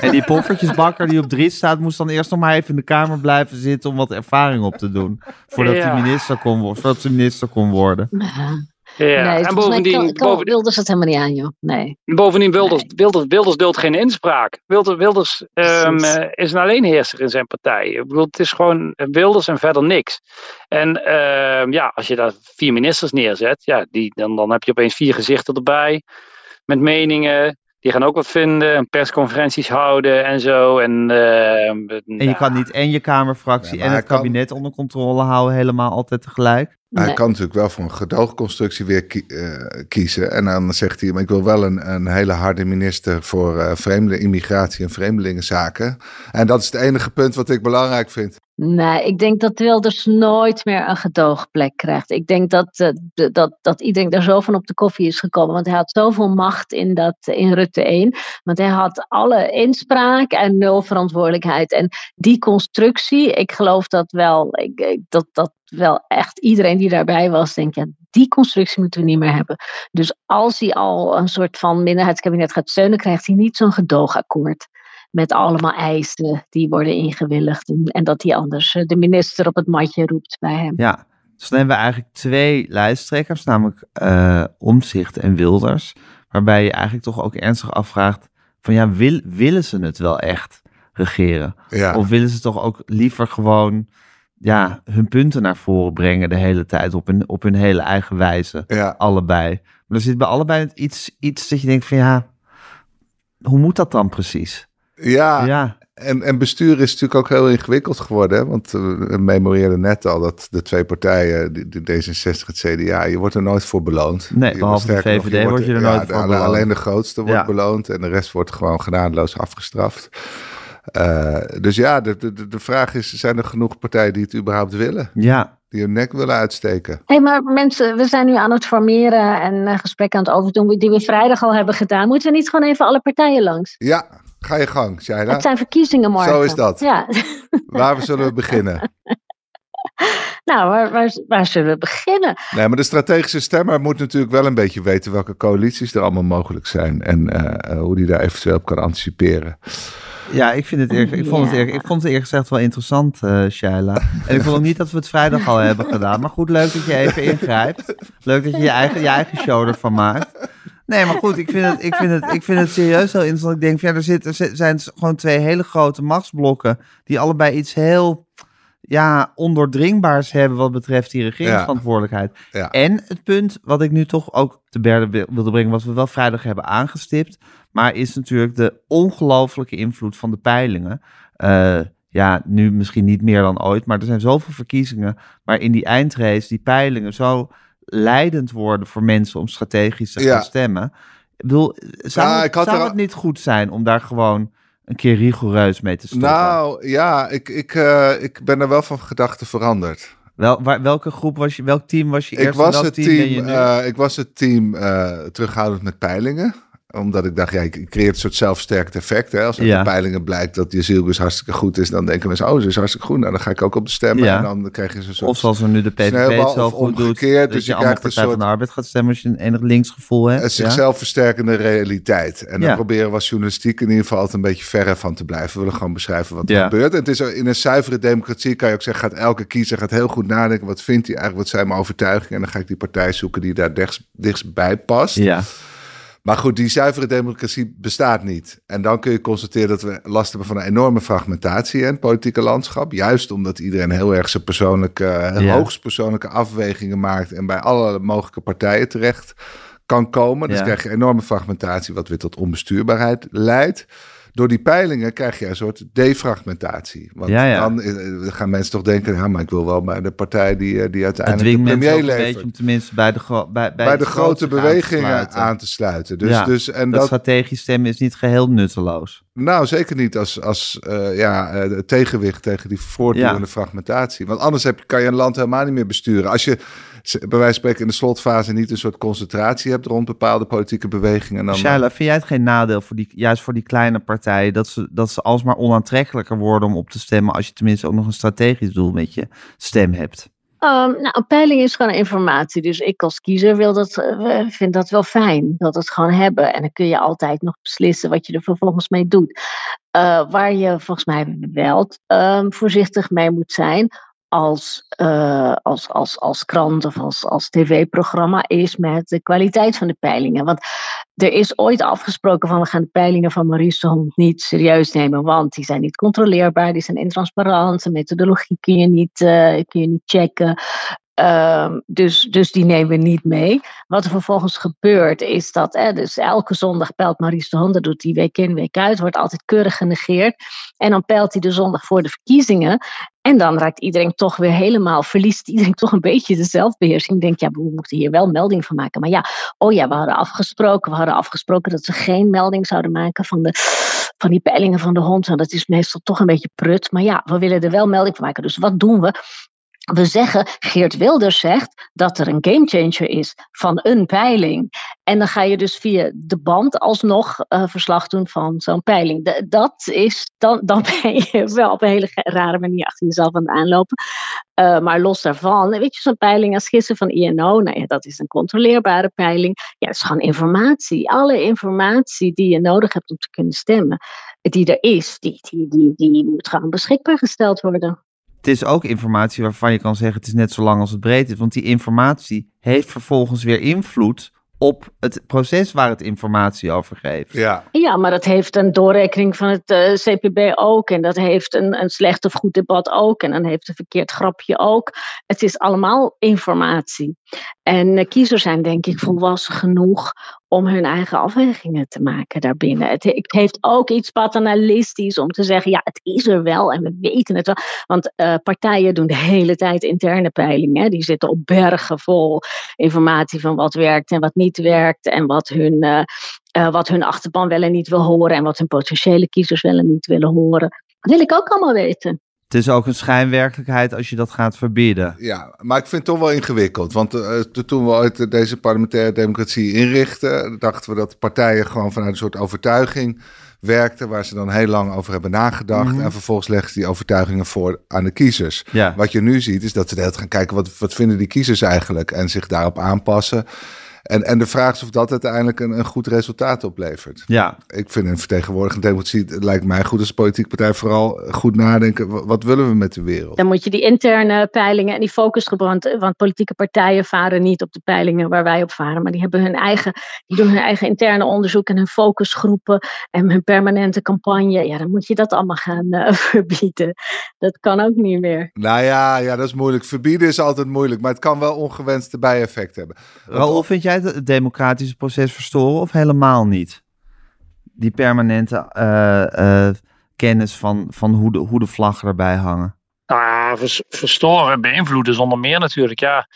en die poffertjesbakker die op drie staat, moest dan eerst nog maar even in de kamer blijven zitten om wat ervaring op te doen. Voordat Ja. hij minister kon, voordat ze minister kon worden. Ja. nee, en bovendien, kan, kan boven- Wilders het helemaal niet aan, joh. Nee. Bovendien, Wilders, Wilders, Wilders duldt geen inspraak. Wilders, Wilders ehm, eh, is een alleenheerser in zijn partij. Ik bedoel, het is gewoon Wilders en verder niks. En ehm, ja, als je daar vier ministers neerzet, ja, die, dan, dan heb je opeens vier gezichten erbij. Met meningen. Die gaan ook wat vinden. En persconferenties houden en zo. En, ehm, En je kan niet en je kamerfractie Ja, en het kan- kabinet onder controle houden helemaal altijd tegelijk. Hij kan natuurlijk wel voor een gedoogconstructie weer eh, kiezen. En dan zegt hij, maar ik wil wel een, een hele harde minister voor eh vreemde immigratie en vreemdelingenzaken. En dat is het enige punt wat ik belangrijk vind. Nee, ik denk dat Wilders nooit meer een gedoogplek krijgt. Ik denk dat, eh, dat, dat iedereen daar zo van op de koffie is gekomen. Want hij had zoveel macht in, dat, in Rutte 1. Want hij had alle inspraak en nul verantwoordelijkheid. En die constructie, ik geloof dat wel, ik, ik- dat, dat wel echt iedereen die daarbij was, denkt, ja, die constructie moeten we niet meer hebben. Dus als hij al een soort van minderheidskabinet gaat steunen, krijgt hij niet zo'n gedoogakkoord met allemaal eisen die worden ingewilligd. En, dat hij anders eh, de minister op het matje roept bij hem. Ja, dus dan hebben we eigenlijk twee lijsttrekkers, namelijk eh Omzicht en Wilders. Waarbij je eigenlijk toch ook ernstig afvraagt van ja, wil, willen ze het wel echt regeren? Ja, Of willen ze toch ook liever gewoon ja, hun punten naar voren brengen de hele tijd op hun, op hun hele eigen wijze? ja. Allebei. Maar er zit bij allebei iets, iets dat je denkt van ja, hoe moet dat dan precies? ja. ja. En, en bestuur is natuurlijk ook heel ingewikkeld geworden. Hè? Want eh, we memoreerden net al dat de twee partijen, de, de D66 het CDA, je wordt er nooit voor beloond. Nee, Je behalve de nog, VVD word je er ja, nooit voor beloond. Alleen de grootste wordt Ja. beloond en de rest wordt gewoon genadeloos afgestraft. Eh, dus ja, de, de, de vraag is, zijn er genoeg partijen die het überhaupt willen? Ja, Die hun nek willen uitsteken? Hé, hey, maar mensen, we zijn nu aan het formeren en eh, gesprekken aan het overdoen die we vrijdag al hebben gedaan. Moeten we niet gewoon even alle partijen langs? Ja, ga je gang, Shaila. Het zijn verkiezingen morgen. Zo is dat. Ja. Waar zullen we beginnen? <laughs> nou, waar, waar, waar zullen we beginnen? Nee, maar de strategische stemmer moet natuurlijk wel een beetje weten welke coalities er allemaal mogelijk zijn. En eh, eh, hoe die daar eventueel op kan anticiperen. Ja, ik, vind het eerlijk, ik, vond het eerlijk, ik vond het eerlijk gezegd wel interessant, eh Shaila. En ik vond ook niet dat we het vrijdag al hebben gedaan. Maar goed, leuk dat je even ingrijpt. Leuk dat je je eigen, je eigen show ervan maakt. Nee, maar goed, ik vind het, ik vind het, ik vind het serieus heel interessant. Ik denk, ja, er, zit, er zijn gewoon twee hele grote machtsblokken... die allebei iets heel ja, ondoordringbaars hebben wat betreft die regeringsverantwoordelijkheid. Ja. En het punt wat ik nu toch ook te berde wil- wilde brengen... wat we wel vrijdag hebben aangestipt... maar is natuurlijk de ongelooflijke invloed van de peilingen... Eh, ja, nu misschien niet meer dan ooit, maar er zijn zoveel verkiezingen waar in die eindrace die peilingen zo leidend worden voor mensen om strategisch te gaan Ja. stemmen. Ik bedoel, zou, Ja, het, ik zou er het niet goed zijn om daar gewoon een keer rigoureus mee te stoppen? Nou ja, ik, ik, eh, ik ben er wel van gedachten veranderd. Wel, waar, welke groep was je, welk team was je Ik eerst en was, welk het team, ben je team, nu? eh, ik was het team eh, terughoudend met peilingen. Omdat ik dacht, ja, ik ik creëer een soort zelfversterkend effect. Hè? Als uit Ja. de peilingen blijkt dat je zielgus hartstikke goed is, dan denken mensen, oh, ze is hartstikke goed. Nou, dan ga ik ook op de stemmen. Ja. En dan krijg je zo'n soort... of zoals er nu de PVV zo of goed dus je je krijgt een Partij van soort- de Arbeid gaat stemmen als je een enig linksgevoel hebt. een zichzelf versterkende realiteit. En dan proberen we als journalistiek in ieder geval altijd een beetje verre van te blijven. We willen gewoon beschrijven wat er gebeurt. En het is in een zuivere democratie kan je ook zeggen, gaat elke kiezer gaat heel goed nadenken. Wat vindt hij eigenlijk? Wat zijn mijn overtuigingen? En dan ga ik die partij zoeken die daar dichtst, dichtstbij past. Ja, Maar goed, die zuivere democratie bestaat niet. En dan kun je constateren dat we last hebben van een enorme fragmentatie in het politieke landschap. Juist omdat iedereen heel erg zijn persoonlijke, Ja. hoogst persoonlijke afwegingen maakt en bij alle mogelijke partijen terecht kan komen. Dus Ja. krijg je enorme fragmentatie, wat weer tot onbestuurbaarheid leidt. Door die peilingen krijg je een soort defragmentatie. Want Ja, ja. dan eh, gaan mensen toch denken, ja, maar ik wil wel bij de partij die, eh, die uiteindelijk de premier een beetje om tenminste bij de, bij, bij bij de grote bewegingen aan te sluiten. aan te sluiten. Dus, Ja, dus, en dat, dat, strategisch stemmen is niet geheel nutteloos. nou, zeker niet als, als eh, ja, het tegenwicht tegen die voortdurende fragmentatie. Want anders heb, je- kan je een land helemaal niet meer besturen. Als je bij wijze van spreken in de slotfase niet een soort concentratie hebt rond bepaalde politieke bewegingen. Dan, Shaila, vind jij het geen nadeel voor die, juist voor die kleine partijen, dat ze, dat ze alsmaar onaantrekkelijker worden om op te stemmen als je tenminste ook nog een strategisch doel met je stem hebt? Um, nou, een peiling is gewoon informatie. Dus ik als kiezer wil dat, uh, vind dat wel fijn. Dat het gewoon hebben. En dan kun je altijd nog beslissen wat je er vervolgens mee doet. Uh, waar je volgens mij wel um, voorzichtig mee moet zijn als, uh, als, als, als krant of als, als tv-programma is met de kwaliteit van de peilingen. Want er is ooit afgesproken van we gaan de peilingen van Maurice de Hond niet serieus nemen, want die zijn niet controleerbaar, die zijn intransparant, de methodologie kun je niet, uh, kun je niet checken. Um, dus, dus die nemen we niet mee. Wat er vervolgens gebeurt is dat, hè, dus elke zondag peilt Maurice de Hond, dat doet hij week in, week uit, wordt altijd keurig genegeerd. En dan peilt hij de zondag voor de verkiezingen. En dan raakt iedereen toch weer helemaal, verliest iedereen toch een beetje de zelfbeheersing. Denkt, ja, we moeten hier wel melding van maken. Maar ja, oh ja, we hadden afgesproken, we hadden afgesproken dat ze geen melding zouden maken van, de, van die peilingen van de hond. En dat is meestal toch een beetje prut. Maar ja, we willen er wel melding van maken. Dus wat doen we? We zeggen, Geert Wilders zegt dat er een gamechanger is van een peiling. En dan ga je dus via de band alsnog uh, verslag doen van zo'n peiling. Dat is, dan, dan ben je <laughs> wel op een hele rare manier achter jezelf aan het aanlopen. Uh, maar los daarvan, weet je, zo'n peiling als gissen van INO, nou ja, dat is een controleerbare peiling. Ja, het is gewoon informatie. Alle informatie die je nodig hebt om te kunnen stemmen, die er is, die, die, die, die moet gewoon beschikbaar gesteld worden het is ook informatie waarvan je kan zeggen het is net zo lang als het breed is. Want die informatie heeft vervolgens weer invloed op het proces waar het informatie over geeft. Ja, ja maar dat heeft een doorrekening van het uh, CPB ook. En dat heeft een, een slecht of goed debat ook. En dan heeft een verkeerd grapje ook. Het is allemaal informatie. En uh, kiezers zijn denk ik volwassen genoeg om hun eigen afwegingen te maken daarbinnen. Het, heeft ook iets paternalistisch om te zeggen, ja, het is er wel en we weten het wel. Want uh, partijen doen de hele tijd interne peilingen. Die zitten op bergen vol informatie van wat werkt en wat niet werkt en wat hun, uh, wat hun achterban wel en niet wil horen en wat hun potentiële kiezers wel en niet willen horen. Dat wil ik ook allemaal weten. Het is ook een schijnwerkelijkheid als je dat gaat verbieden. Ja, maar ik vind het toch wel ingewikkeld. Want uh, toen we ooit deze parlementaire democratie inrichten, dachten we dat partijen gewoon vanuit een soort overtuiging werkten, waar ze dan heel lang over hebben nagedacht. Mm -hmm. En vervolgens leggen ze die overtuigingen voor aan de kiezers. Ja. Wat je nu ziet, is dat ze net gaan kijken wat, wat vinden die kiezers eigenlijk en zich daarop aanpassen. En, en de vraag is of dat uiteindelijk een, een goed resultaat oplevert. Ja. Ik vind een vertegenwoordigende democratie, het lijkt mij goed als politieke partij vooral goed nadenken. Wat willen we met de wereld? Dan moet je die interne peilingen en die focusgroepen, want, want politieke partijen varen niet op de peilingen waar wij op varen, maar die hebben hun eigen, die doen hun eigen interne onderzoek en hun focusgroepen en hun permanente campagne. Ja, dan moet je dat allemaal gaan uh, <laughs> verbieden. Dat kan ook niet meer. Nou ja, ja, dat is moeilijk. Verbieden is altijd moeilijk, maar het kan wel ongewenste bijeffect hebben. Raoul, vind jij het democratische proces verstoren of helemaal niet? Die permanente uh, uh, kennis van, van hoe, de, hoe de vlaggen erbij hangen. Vers, verstoren, beïnvloeden zonder meer natuurlijk, ja.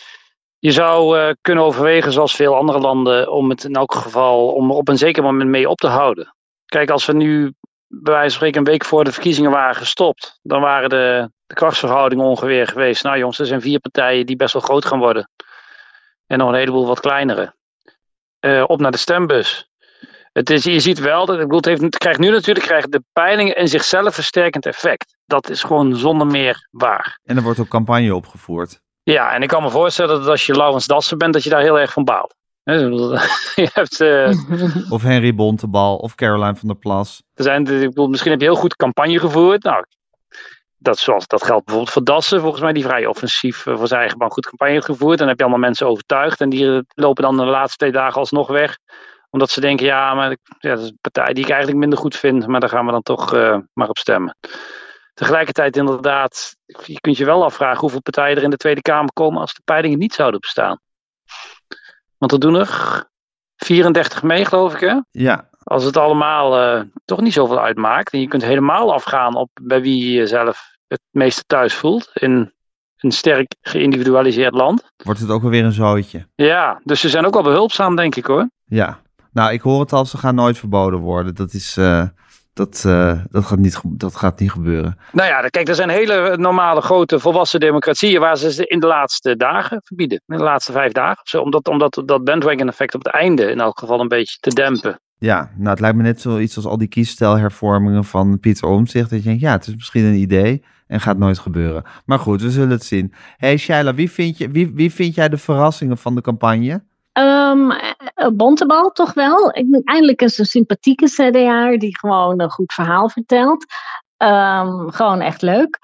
Je zou uh, kunnen overwegen, zoals veel andere landen, om het in elk geval om er op een zeker moment mee op te houden. Kijk, als we nu bij wijze van spreken een week voor de verkiezingen waren gestopt, dan waren de, de krachtsverhoudingen ongeveer geweest. Nou jongens, er zijn vier partijen die best wel groot gaan worden. En nog een heleboel wat kleinere. Uh, op naar de stembus. Het is, je ziet wel, dat, ik bedoel, het, heeft, het krijgt nu natuurlijk krijgt de peilingen in zichzelf versterkend effect. Dat is gewoon zonder meer waar. En er wordt ook campagne opgevoerd. Ja, en ik kan me voorstellen dat als je Laurens Dassen bent, dat je daar heel erg van baalt. <laughs> je hebt, uh, of Henry Bontebal of Caroline van der Plas. Er zijn, ik bedoel, misschien heb je heel goed campagne gevoerd. Nou, dat, zoals, dat geldt bijvoorbeeld voor Dassen, volgens mij, die vrij offensief uh, voor zijn eigen bank goed campagne heeft gevoerd. En dan heb je allemaal mensen overtuigd. En die lopen dan de laatste twee dagen alsnog weg. Omdat ze denken, ja, maar ja, dat is een partij die ik eigenlijk minder goed vind. Maar daar gaan we dan toch uh, maar op stemmen. Tegelijkertijd inderdaad, je kunt je wel afvragen hoeveel partijen er in de Tweede Kamer komen als de peilingen niet zouden bestaan. Want er doen er 34 mee, geloof ik, hè? Ja. Als het allemaal uh, toch niet zoveel uitmaakt. En je kunt helemaal afgaan op bij wie je jezelf het meeste thuis voelt. In een sterk geïndividualiseerd land. Wordt het ook weer een zootje. Ja, dus ze zijn ook wel behulpzaam, denk ik hoor. Ja. Nou, ik hoor het al, ze gaan nooit verboden worden. Dat is, uh, Dat, uh, dat, gaat niet, dat gaat niet gebeuren. Nou ja, kijk, er zijn hele normale grote volwassen democratieën waar ze ze in de laatste dagen verbieden. In de laatste vijf dagen zo. Omdat, omdat dat bandwagon effect op het einde in elk geval een beetje te dempen. Ja, nou het lijkt me net zoiets als al die kiesstijlhervormingen van Pieter Omtzigt. Dat je denkt, ja, het is misschien een idee en gaat nooit gebeuren. Maar goed, we zullen het zien. hey Shaila, wie vind, je, wie, wie vind jij de verrassingen van de campagne? Um, Bontebal toch wel. Eindelijk eens een sympathieke CDA die gewoon een goed verhaal vertelt. Um, gewoon echt leuk.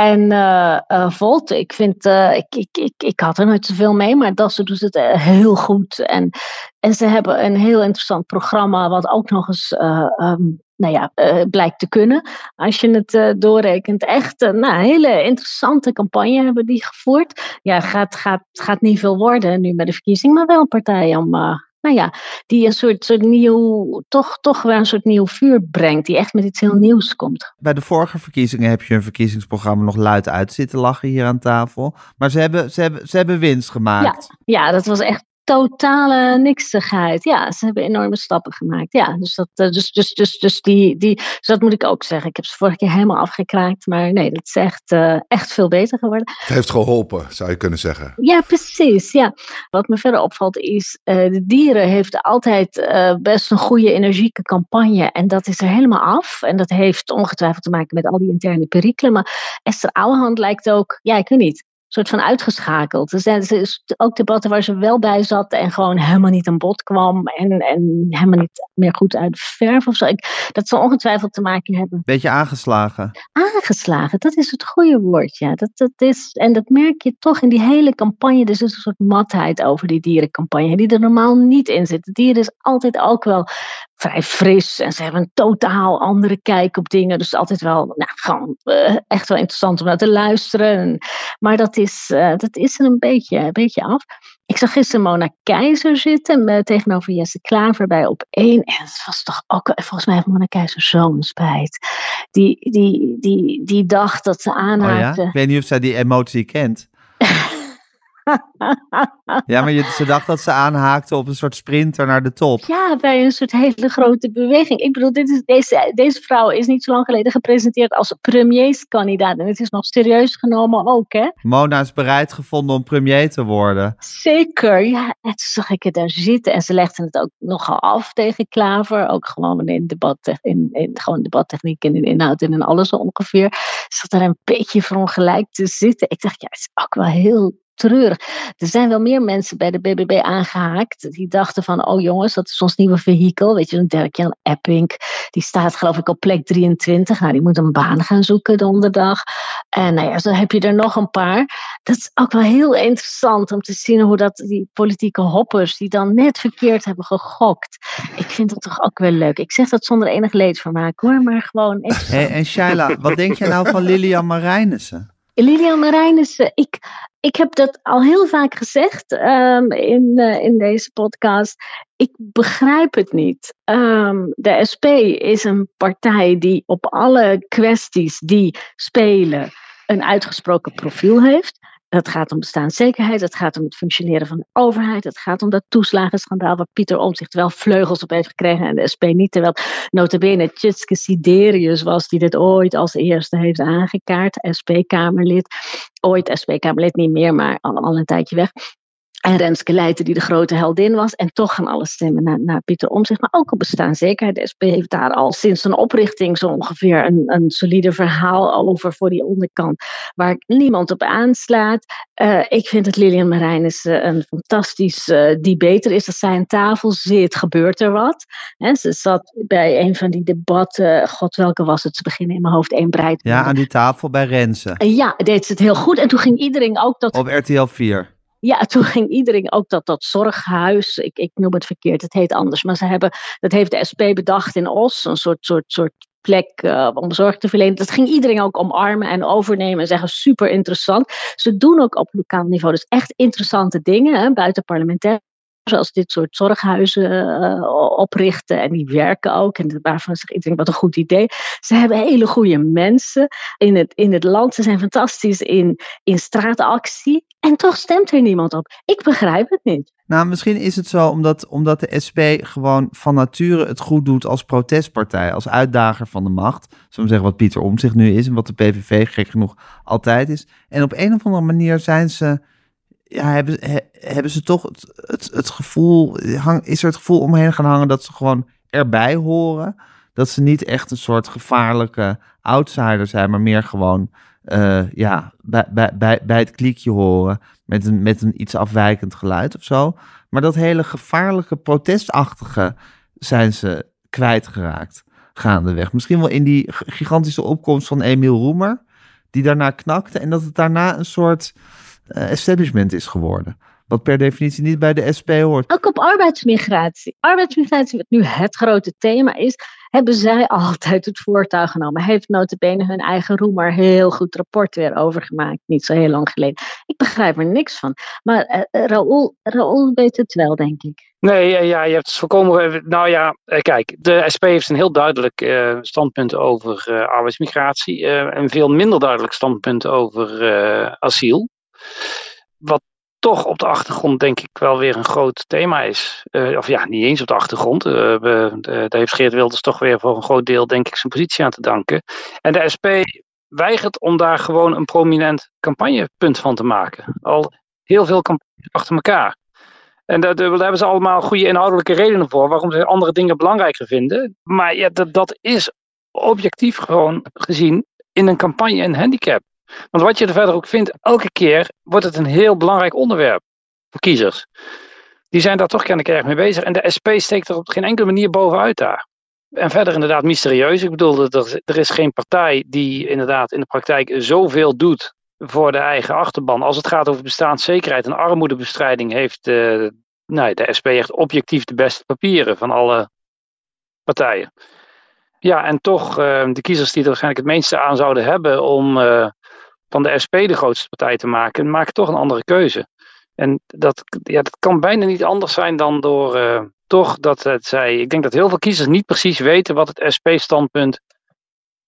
En uh, uh, Volt, ik vind, uh, ik, ik, ik, ik had er nooit zoveel mee, maar Dassen doet het heel goed. En, en ze hebben een heel interessant programma, wat ook nog eens um, nou ja, blijkt te kunnen. Als je het doorrekent. Echt een nou, hele interessante campagne hebben die gevoerd. Ja, gaat, gaat, gaat niet veel worden nu met de verkiezing, maar wel een partij om. Nou ja, die een soort, soort nieuw, toch, toch weer een soort nieuw vuur brengt. Die echt met iets heel nieuws komt. Bij de vorige verkiezingen heb je een verkiezingsprogramma nog luid uit zitten lachen hier aan tafel. Maar ze hebben, ze hebben, ze hebben winst gemaakt. Ja, ja dat was echt totale niksigheid. Ja, ze hebben enorme stappen gemaakt. Ja, dus dat, eh, dus, dus, dus, dus, die, die, dus dat moet ik ook zeggen. Ik heb ze vorige keer helemaal afgekraakt. Maar nee, dat is echt, uh, echt veel beter geworden. Het heeft geholpen, zou je kunnen zeggen. Ja, precies. Ja. Wat me verder opvalt is, uh, de dieren heeft altijd uh, best een goede, energieke campagne. En dat is er helemaal af. En dat heeft ongetwijfeld te maken met al die interne perikelen. Maar Esther Ouwehand lijkt ook, ja, ik weet niet soort van uitgeschakeld. Er zijn dus ook debatten waar ze wel bij zat en gewoon helemaal niet aan bod kwam en, en helemaal niet meer goed uit de verf of zo. Ik, dat zal ongetwijfeld te maken hebben. Beetje aangeslagen. Aangeslagen, dat is het goede woord, ja. Dat, dat is, en dat merk je toch in die hele campagne. Er is een soort matheid over die dierencampagne, die er normaal niet in zit. De dieren is altijd ook wel vrij fris en ze hebben een totaal andere kijk op dingen. Dus altijd wel, nou, gewoon uh, echt wel interessant om naar te luisteren. Maar dat is, uh, dat is er een beetje, een beetje af. Ik zag gisteren Mona Keizer zitten met, tegenover Jesse Klaver bij op één. En het was toch ook, volgens mij heeft Mona Keizer zo'n spijt. Die, die, die, die dacht dat ze aanhaakte. Oh ja? Ik weet niet of zij die emotie kent. Ja, maar je, ze dacht dat ze aanhaakte op een soort sprinter naar de top. Ja, bij een soort hele grote beweging. Ik bedoel, dit is, deze, deze vrouw is niet zo lang geleden gepresenteerd als premierskandidaat. En het is nog serieus genomen ook, hè? Mona is bereid gevonden om premier te worden. Zeker, ja. En toen zag ik het daar zitten. En ze legde het ook nogal af tegen Klaver. Ook gewoon in, debat, in, in gewoon debattechniek en in inhoud en in alles ongeveer. Ze zat daar een beetje verongelijk te zitten. Ik dacht, ja, het is ook wel heel treurig. Er zijn wel meer mensen bij de BBB aangehaakt. Die dachten van, oh jongens, dat is ons nieuwe vehikel. Weet je, een Dirk-Jan Epping. Die staat geloof ik op plek 23. Nou, die moet een baan gaan zoeken donderdag. En nou ja, zo heb je er nog een paar. Dat is ook wel heel interessant om te zien hoe dat die politieke hoppers... die dan net verkeerd hebben gegokt. Ik vind dat toch ook wel leuk. Ik zeg dat zonder enig leedvermaak hoor, maar gewoon... Hey, en Shaila, wat denk jij nou van Lilian Marijnissen? Lilian Marijnissen, ik, ik heb dat al heel vaak gezegd um, in, uh, in deze podcast. Ik begrijp het niet. Um, de SP is een partij die op alle kwesties die spelen een uitgesproken profiel heeft. Het gaat om bestaanszekerheid, het gaat om het functioneren van de overheid, het gaat om dat toeslagenschandaal waar Pieter Omtzigt wel vleugels op heeft gekregen en de SP niet. Terwijl notabene Tjitske Siderius was die dit ooit als eerste heeft aangekaart, SP-Kamerlid. Ooit SP-Kamerlid niet meer, maar al, al een tijdje weg. En Renske Leijten, die de grote heldin was. En toch gaan alle stemmen naar, naar Pieter Omtzigt. Maar ook op bestaanszekerheid. De SP heeft daar al sinds een oprichting zo ongeveer een, een solide verhaal over voor die onderkant. Waar niemand op aanslaat. Uh, ik vind dat Lilian Marijnis uh, een fantastisch uh, debater is. Als zij aan tafel zit, gebeurt er wat. En ze zat bij een van die debatten. God, welke was het? Ze beginnen in mijn hoofd één breid. Ja, aan die tafel bij Renze. ja, deed ze het heel goed. En toen ging iedereen ook dat... Op RTL 4 ja, toen ging iedereen ook dat, dat zorghuis, ik, ik noem het verkeerd, het heet anders, maar ze hebben, dat heeft de SP bedacht in Os, een soort, soort, soort plek uh, om zorg te verlenen. Dat ging iedereen ook omarmen en overnemen en zeggen super interessant. Ze doen ook op lokaal niveau dus echt interessante dingen, hè, buiten zoals dit soort zorghuizen uh, oprichten. En die werken ook. En waarvan zeg ik denk, wat een goed idee. Ze hebben hele goede mensen in het, in het land. Ze zijn fantastisch in, in straatactie. En toch stemt er niemand op. Ik begrijp het niet. Nou, misschien is het zo omdat, omdat de SP gewoon van nature het goed doet als protestpartij, als uitdager van de macht. Zullen we zeggen wat Pieter Omtzigt nu is en wat de PVV gek genoeg altijd is. En op een of andere manier zijn ze, ja, hebben, hebben ze toch het, het, het gevoel, is er het gevoel omheen gaan hangen dat ze gewoon erbij horen. Dat ze niet echt een soort gevaarlijke outsider zijn, maar meer gewoon uh, ja, bij, bij, bij, bij het kliekje horen met een, met een iets afwijkend geluid of zo. Maar dat hele gevaarlijke, protestachtige zijn ze kwijtgeraakt gaandeweg. Misschien wel in die gigantische opkomst van Emiel Roemer, die daarna knakte en dat het daarna een soort establishment is geworden. Wat per definitie niet bij de SP hoort. Ook op arbeidsmigratie. Arbeidsmigratie, wat nu het grote thema is, hebben zij altijd het voortouw genomen. Heeft notabene hun eigen roemer heel goed rapport weer overgemaakt, niet zo heel lang geleden. Ik begrijp er niks van. Maar uh, Raoul, Raoul weet het wel, denk ik. Nee, ja, je hebt het voorkomen. Nou ja, kijk, de SP heeft een heel duidelijk uh, standpunt over uh, arbeidsmigratie. Uh, en veel minder duidelijk standpunt over asiel. Wat toch op de achtergrond denk ik wel weer een groot thema is. Uh, of ja, niet eens op de achtergrond. Uh, we, daar heeft Geert Wilders toch weer voor een groot deel denk ik zijn positie aan te danken. En de SP weigert om daar gewoon een prominent campagnepunt van te maken. Al heel veel campagnes achter elkaar. En daar, daar hebben ze allemaal goede inhoudelijke redenen voor waarom ze andere dingen belangrijker vinden. Maar ja, dat, dat is objectief gewoon gezien in een campagne een handicap. Want wat je er verder ook vindt, elke keer wordt het een heel belangrijk onderwerp voor kiezers. Die zijn daar toch kennelijk erg mee bezig. En de SP steekt er op geen enkele manier bovenuit daar. En verder inderdaad mysterieus. Ik bedoel, er, er is geen partij die inderdaad in de praktijk zoveel doet voor de eigen achterban. Als het gaat over bestaanszekerheid en armoedebestrijding, heeft de, nou, de SP echt objectief de beste papieren van alle partijen. Ja, en toch, uh, de kiezers die er waarschijnlijk het meeste aan zouden hebben om uh, van de SP de grootste partij te maken, maken toch een andere keuze. En dat, ja, dat kan bijna niet anders zijn dan door uh, toch dat het zij. Ik denk dat heel veel kiezers niet precies weten wat het SP-standpunt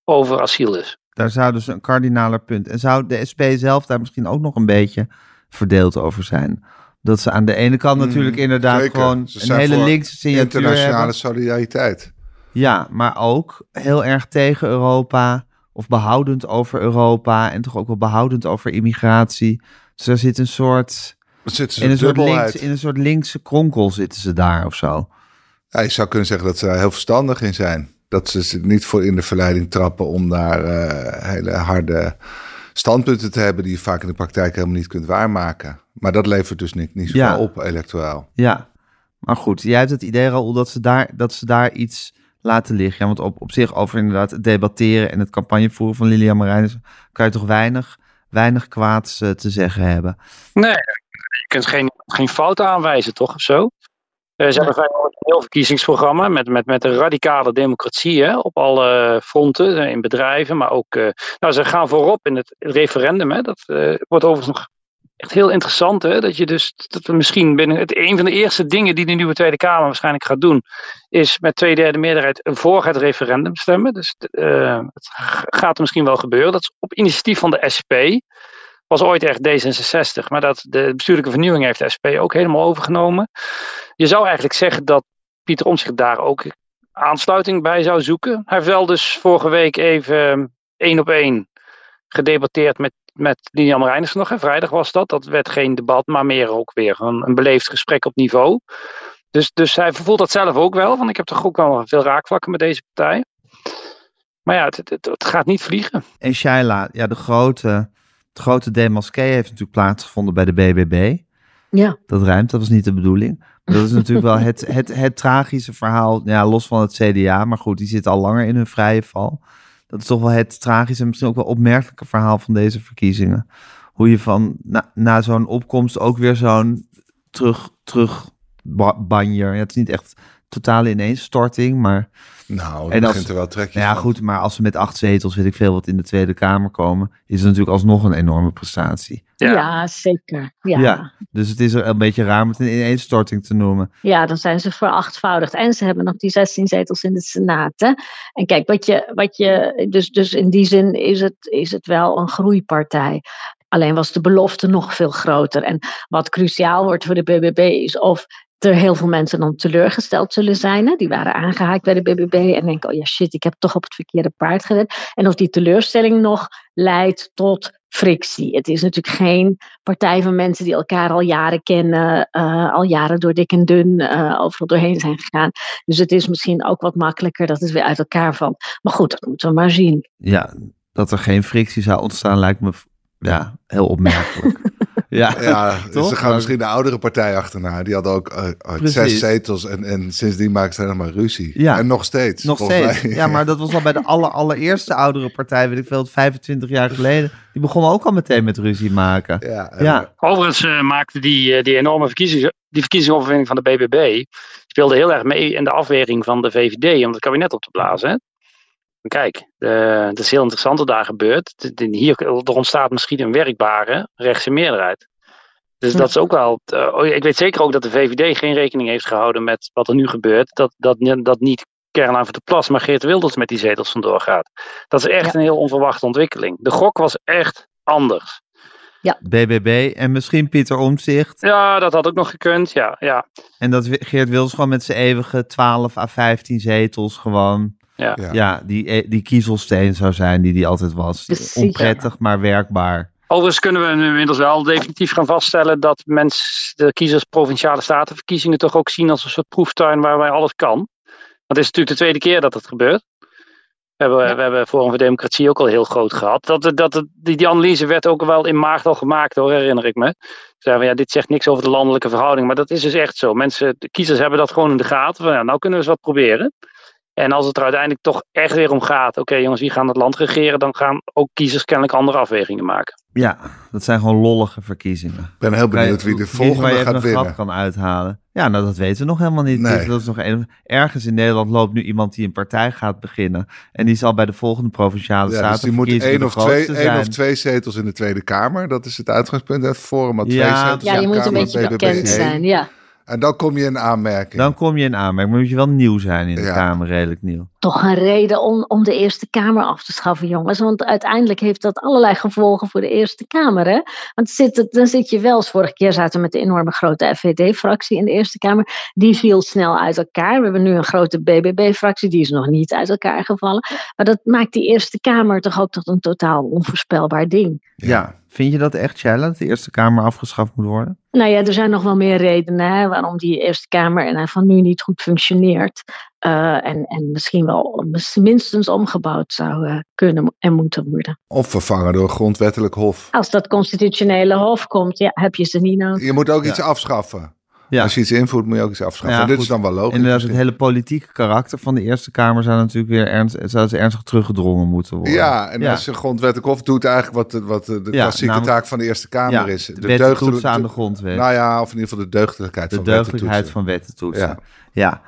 over asiel is. Daar zou dus een kardinaler punt. En zou de SP zelf daar misschien ook nog een beetje verdeeld over zijn? Dat ze aan de ene kant mm, natuurlijk inderdaad gewoon een hele linkse signatuur internationale hebben. solidariteit. Ja, maar ook heel erg tegen Europa of behoudend over Europa en toch ook wel behoudend over immigratie. Dus er zit een soort. in, een soort links, in een soort linkse kronkel zitten ze daar of zo. Ja, je zou kunnen zeggen dat ze daar heel verstandig in zijn. Dat ze niet voor in de verleiding trappen om daar uh, hele harde standpunten te hebben die je vaak in de praktijk helemaal niet kunt waarmaken. Maar dat levert dus niet, niet zoveel ja. op electoraal. Ja, maar goed, jij hebt het idee al dat ze daar, dat ze daar iets laten liggen. Ja, want op, op zich over inderdaad het debatteren en het campagnevoeren van Lilian Marijnissen kan je toch weinig, weinig kwaads uh, te zeggen hebben. Nee, je kunt geen, geen fouten aanwijzen, toch? Of zo? Uh, ze hebben een heel verkiezingsprogramma met, met, met een radicale democratie hè, op alle fronten, in bedrijven, maar ook. Uh, nou, ze gaan voorop in het referendum. Hè, dat wordt overigens nog echt heel interessant. Hè? Dat je dus, dat we misschien binnen het, een van de eerste dingen die de nieuwe Tweede Kamer waarschijnlijk gaat doen, is met twee derde meerderheid voor het referendum stemmen. Dus uh, het gaat er misschien wel gebeuren. Dat is op initiatief van de SP. Was ooit echt D66, maar dat de bestuurlijke vernieuwing heeft de SP ook helemaal overgenomen. Je zou eigenlijk zeggen dat Pieter Omtzigt daar ook aansluiting bij zou zoeken. Hij heeft wel dus vorige week even één op één gedebatteerd met met Lilian Marijnissen nog. Hè. Vrijdag was dat. Dat werd geen debat, maar meer ook weer een, een beleefd gesprek op niveau. Dus, dus hij voelt dat zelf ook wel. Want ik heb toch ook wel veel raakvlakken met deze partij. Maar ja, het, het, het gaat niet vliegen. En Shaila, ja, de grote, het grote demasqué heeft natuurlijk plaatsgevonden bij de BBB. Ja. Dat ruimt, dat was niet de bedoeling. Maar dat is natuurlijk wel het, het, het tragische verhaal, ja, los van het CDA. Maar goed, die zit al langer in hun vrije val dat is toch wel het tragische en misschien ook wel opmerkelijke verhaal van deze verkiezingen. Hoe je van na, zo'n opkomst ook weer zo'n terug, terug. Ja, het is niet echt totale ineenstorting, maar... Nou, En dat als- begint er wel trekjes Nou ja, van. goed, maar als ze met acht zetels, weet ik veel, wat in de Tweede Kamer komen, is het natuurlijk alsnog een enorme prestatie. Ja, Ja. zeker. Ja. Ja. Ja. Dus het is er een beetje raar om het een ineenstorting te noemen. dan zijn ze verachtvoudigd. En ze hebben nog die 16 zetels in de Senaat. Hè? En kijk, wat je, wat je, dus, dus in die zin is het, is het wel een groeipartij. Alleen was de belofte nog veel groter. En wat cruciaal wordt voor de BBB is of er heel veel mensen dan teleurgesteld zullen zijn. Hè? Die waren aangehaakt bij de BBB en denken, oh ja shit, ik heb toch op het verkeerde paard gereden. En of die teleurstelling nog leidt tot frictie. Het is natuurlijk geen partij van mensen die elkaar al jaren kennen, eh, al jaren door dik en dun eh, overal doorheen zijn gegaan. Dus het is misschien ook wat makkelijker dat het weer uit elkaar valt. Maar goed, dat moeten we maar zien. Ja, dat er geen frictie zou ontstaan lijkt me ja, heel opmerkelijk. <laughs> ja, Ja, <laughs> Toch? ze gaan misschien de oudere partij achterna. Die hadden ook eh, Precies. zes zetels en, en sindsdien maken ze helemaal ruzie. Ja. En nog steeds. nog volgens steeds. mij. Ja, maar <laughs> dat was al bij de aller, allereerste oudere partij, weet ik veel, 25 jaar geleden. Die begonnen ook al meteen met ruzie maken. Ja, Ja, Overigens eh, maakte die, eh, die enorme verkiezings, die verkiezingsoverwinning van de BBB speelde heel erg mee in de afweging van de VVD om het kabinet op te blazen. Hè? Kijk, eh, het is heel interessant wat daar gebeurt. De- de- Hier er ontstaat misschien een werkbare rechtse meerderheid. Dus Ja. dat is ook wel. eh, oh, ik weet zeker ook dat de VVD geen rekening heeft gehouden met wat er nu gebeurt. Dat, dat, dat niet Caroline van der Plas, maar Geert Wilders met die zetels vandoor gaat. Dat is echt Ja. een heel onverwachte ontwikkeling. De gok was echt anders. BBB en misschien Pieter Omtzigt. Ja, dat had ook nog gekund. Ja, ja. En dat Geert Wilders gewoon met zijn eeuwige 12 à 15 zetels gewoon, Ja. Ja. die, eh, die kiezelsteen zou zijn die die altijd was. Precies, Onprettig, maar werkbaar. Overigens kunnen we nu inmiddels wel definitief gaan vaststellen dat mensen, de kiezers provinciale statenverkiezingen toch ook zien als een soort proeftuin waarbij alles kan. Want het is natuurlijk de tweede keer dat het gebeurt. We hebben, Ja. we hebben Forum voor Democratie ook al heel groot gehad. Dat, dat, dat, die, die analyse werd ook wel in maart al gemaakt hoor, herinner ik me. Zeiden we, ja, dit zegt niks over de landelijke verhouding, maar dat is dus echt zo. Mensen, de kiezers hebben dat gewoon in de gaten. Van, ja, nou kunnen we eens wat proberen. En als het er uiteindelijk toch echt weer om gaat, oké jongens, wie gaan het land regeren, dan gaan ook kiezers kennelijk andere afwegingen maken. Ja, dat zijn gewoon lollige verkiezingen. Ik ben heel benieuwd wie de Kies waar je volgende gaat een winnen. grap kan uithalen. Ja, nou dat weten we nog helemaal niet. Nee. Dus dat is nog een, ergens in Nederland loopt nu iemand die een partij gaat beginnen. En die zal bij de volgende provinciale Ja, dus die moet één of, twee, één of twee zetels in de Tweede Kamer. Dat is het uitgangspunt. Het Forum had Ja, twee zetels Ja, je moet een beetje bekend zijn. Ja. En dan kom je in aanmerking. Dan kom je in aanmerking. Maar moet je wel nieuw zijn in de Ja. Kamer, redelijk nieuw. Toch een reden om, om de Eerste Kamer af te schaffen, jongens. Want uiteindelijk heeft dat allerlei gevolgen voor de Eerste Kamer. Hè? Want zit het, dan zit je wel, eens vorige keer zaten we met de enorme grote FVD-fractie in de Eerste Kamer. Die viel snel uit elkaar. We hebben nu een grote BBB-fractie, die is nog niet uit elkaar gevallen. Maar dat maakt die Eerste Kamer toch ook tot een totaal onvoorspelbaar ding. Ja. Vind je dat echt, Shaila, dat de Eerste Kamer afgeschaft moet worden? Nou ja, er zijn nog wel meer redenen hè, waarom die Eerste Kamer en van nu niet goed functioneert. Eh, en, en misschien wel minstens omgebouwd zou eh, kunnen en moeten worden. Of vervangen door een grondwettelijk hof. Als dat constitutionele hof komt, ja, heb je ze niet nodig. Je moet ook Ja. iets afschaffen. Ja, Als je iets invoert, moet je ook iets afschaffen. Ja, Dit is dan wel logisch. inderdaad, het hele politieke karakter van de Eerste Kamer zou natuurlijk weer ernst, zou eens ernstig teruggedrongen moeten worden. Ja, en Ja. als je grondwettelijk hof doet eigenlijk wat de, wat de, de Ja, klassieke taak van de Eerste Kamer is. de wetten toetsen aan de grondwet. Nou ja, of in ieder geval de deugdelijkheid de van deugdelijkheid wetten van wetten toetsen. Ja.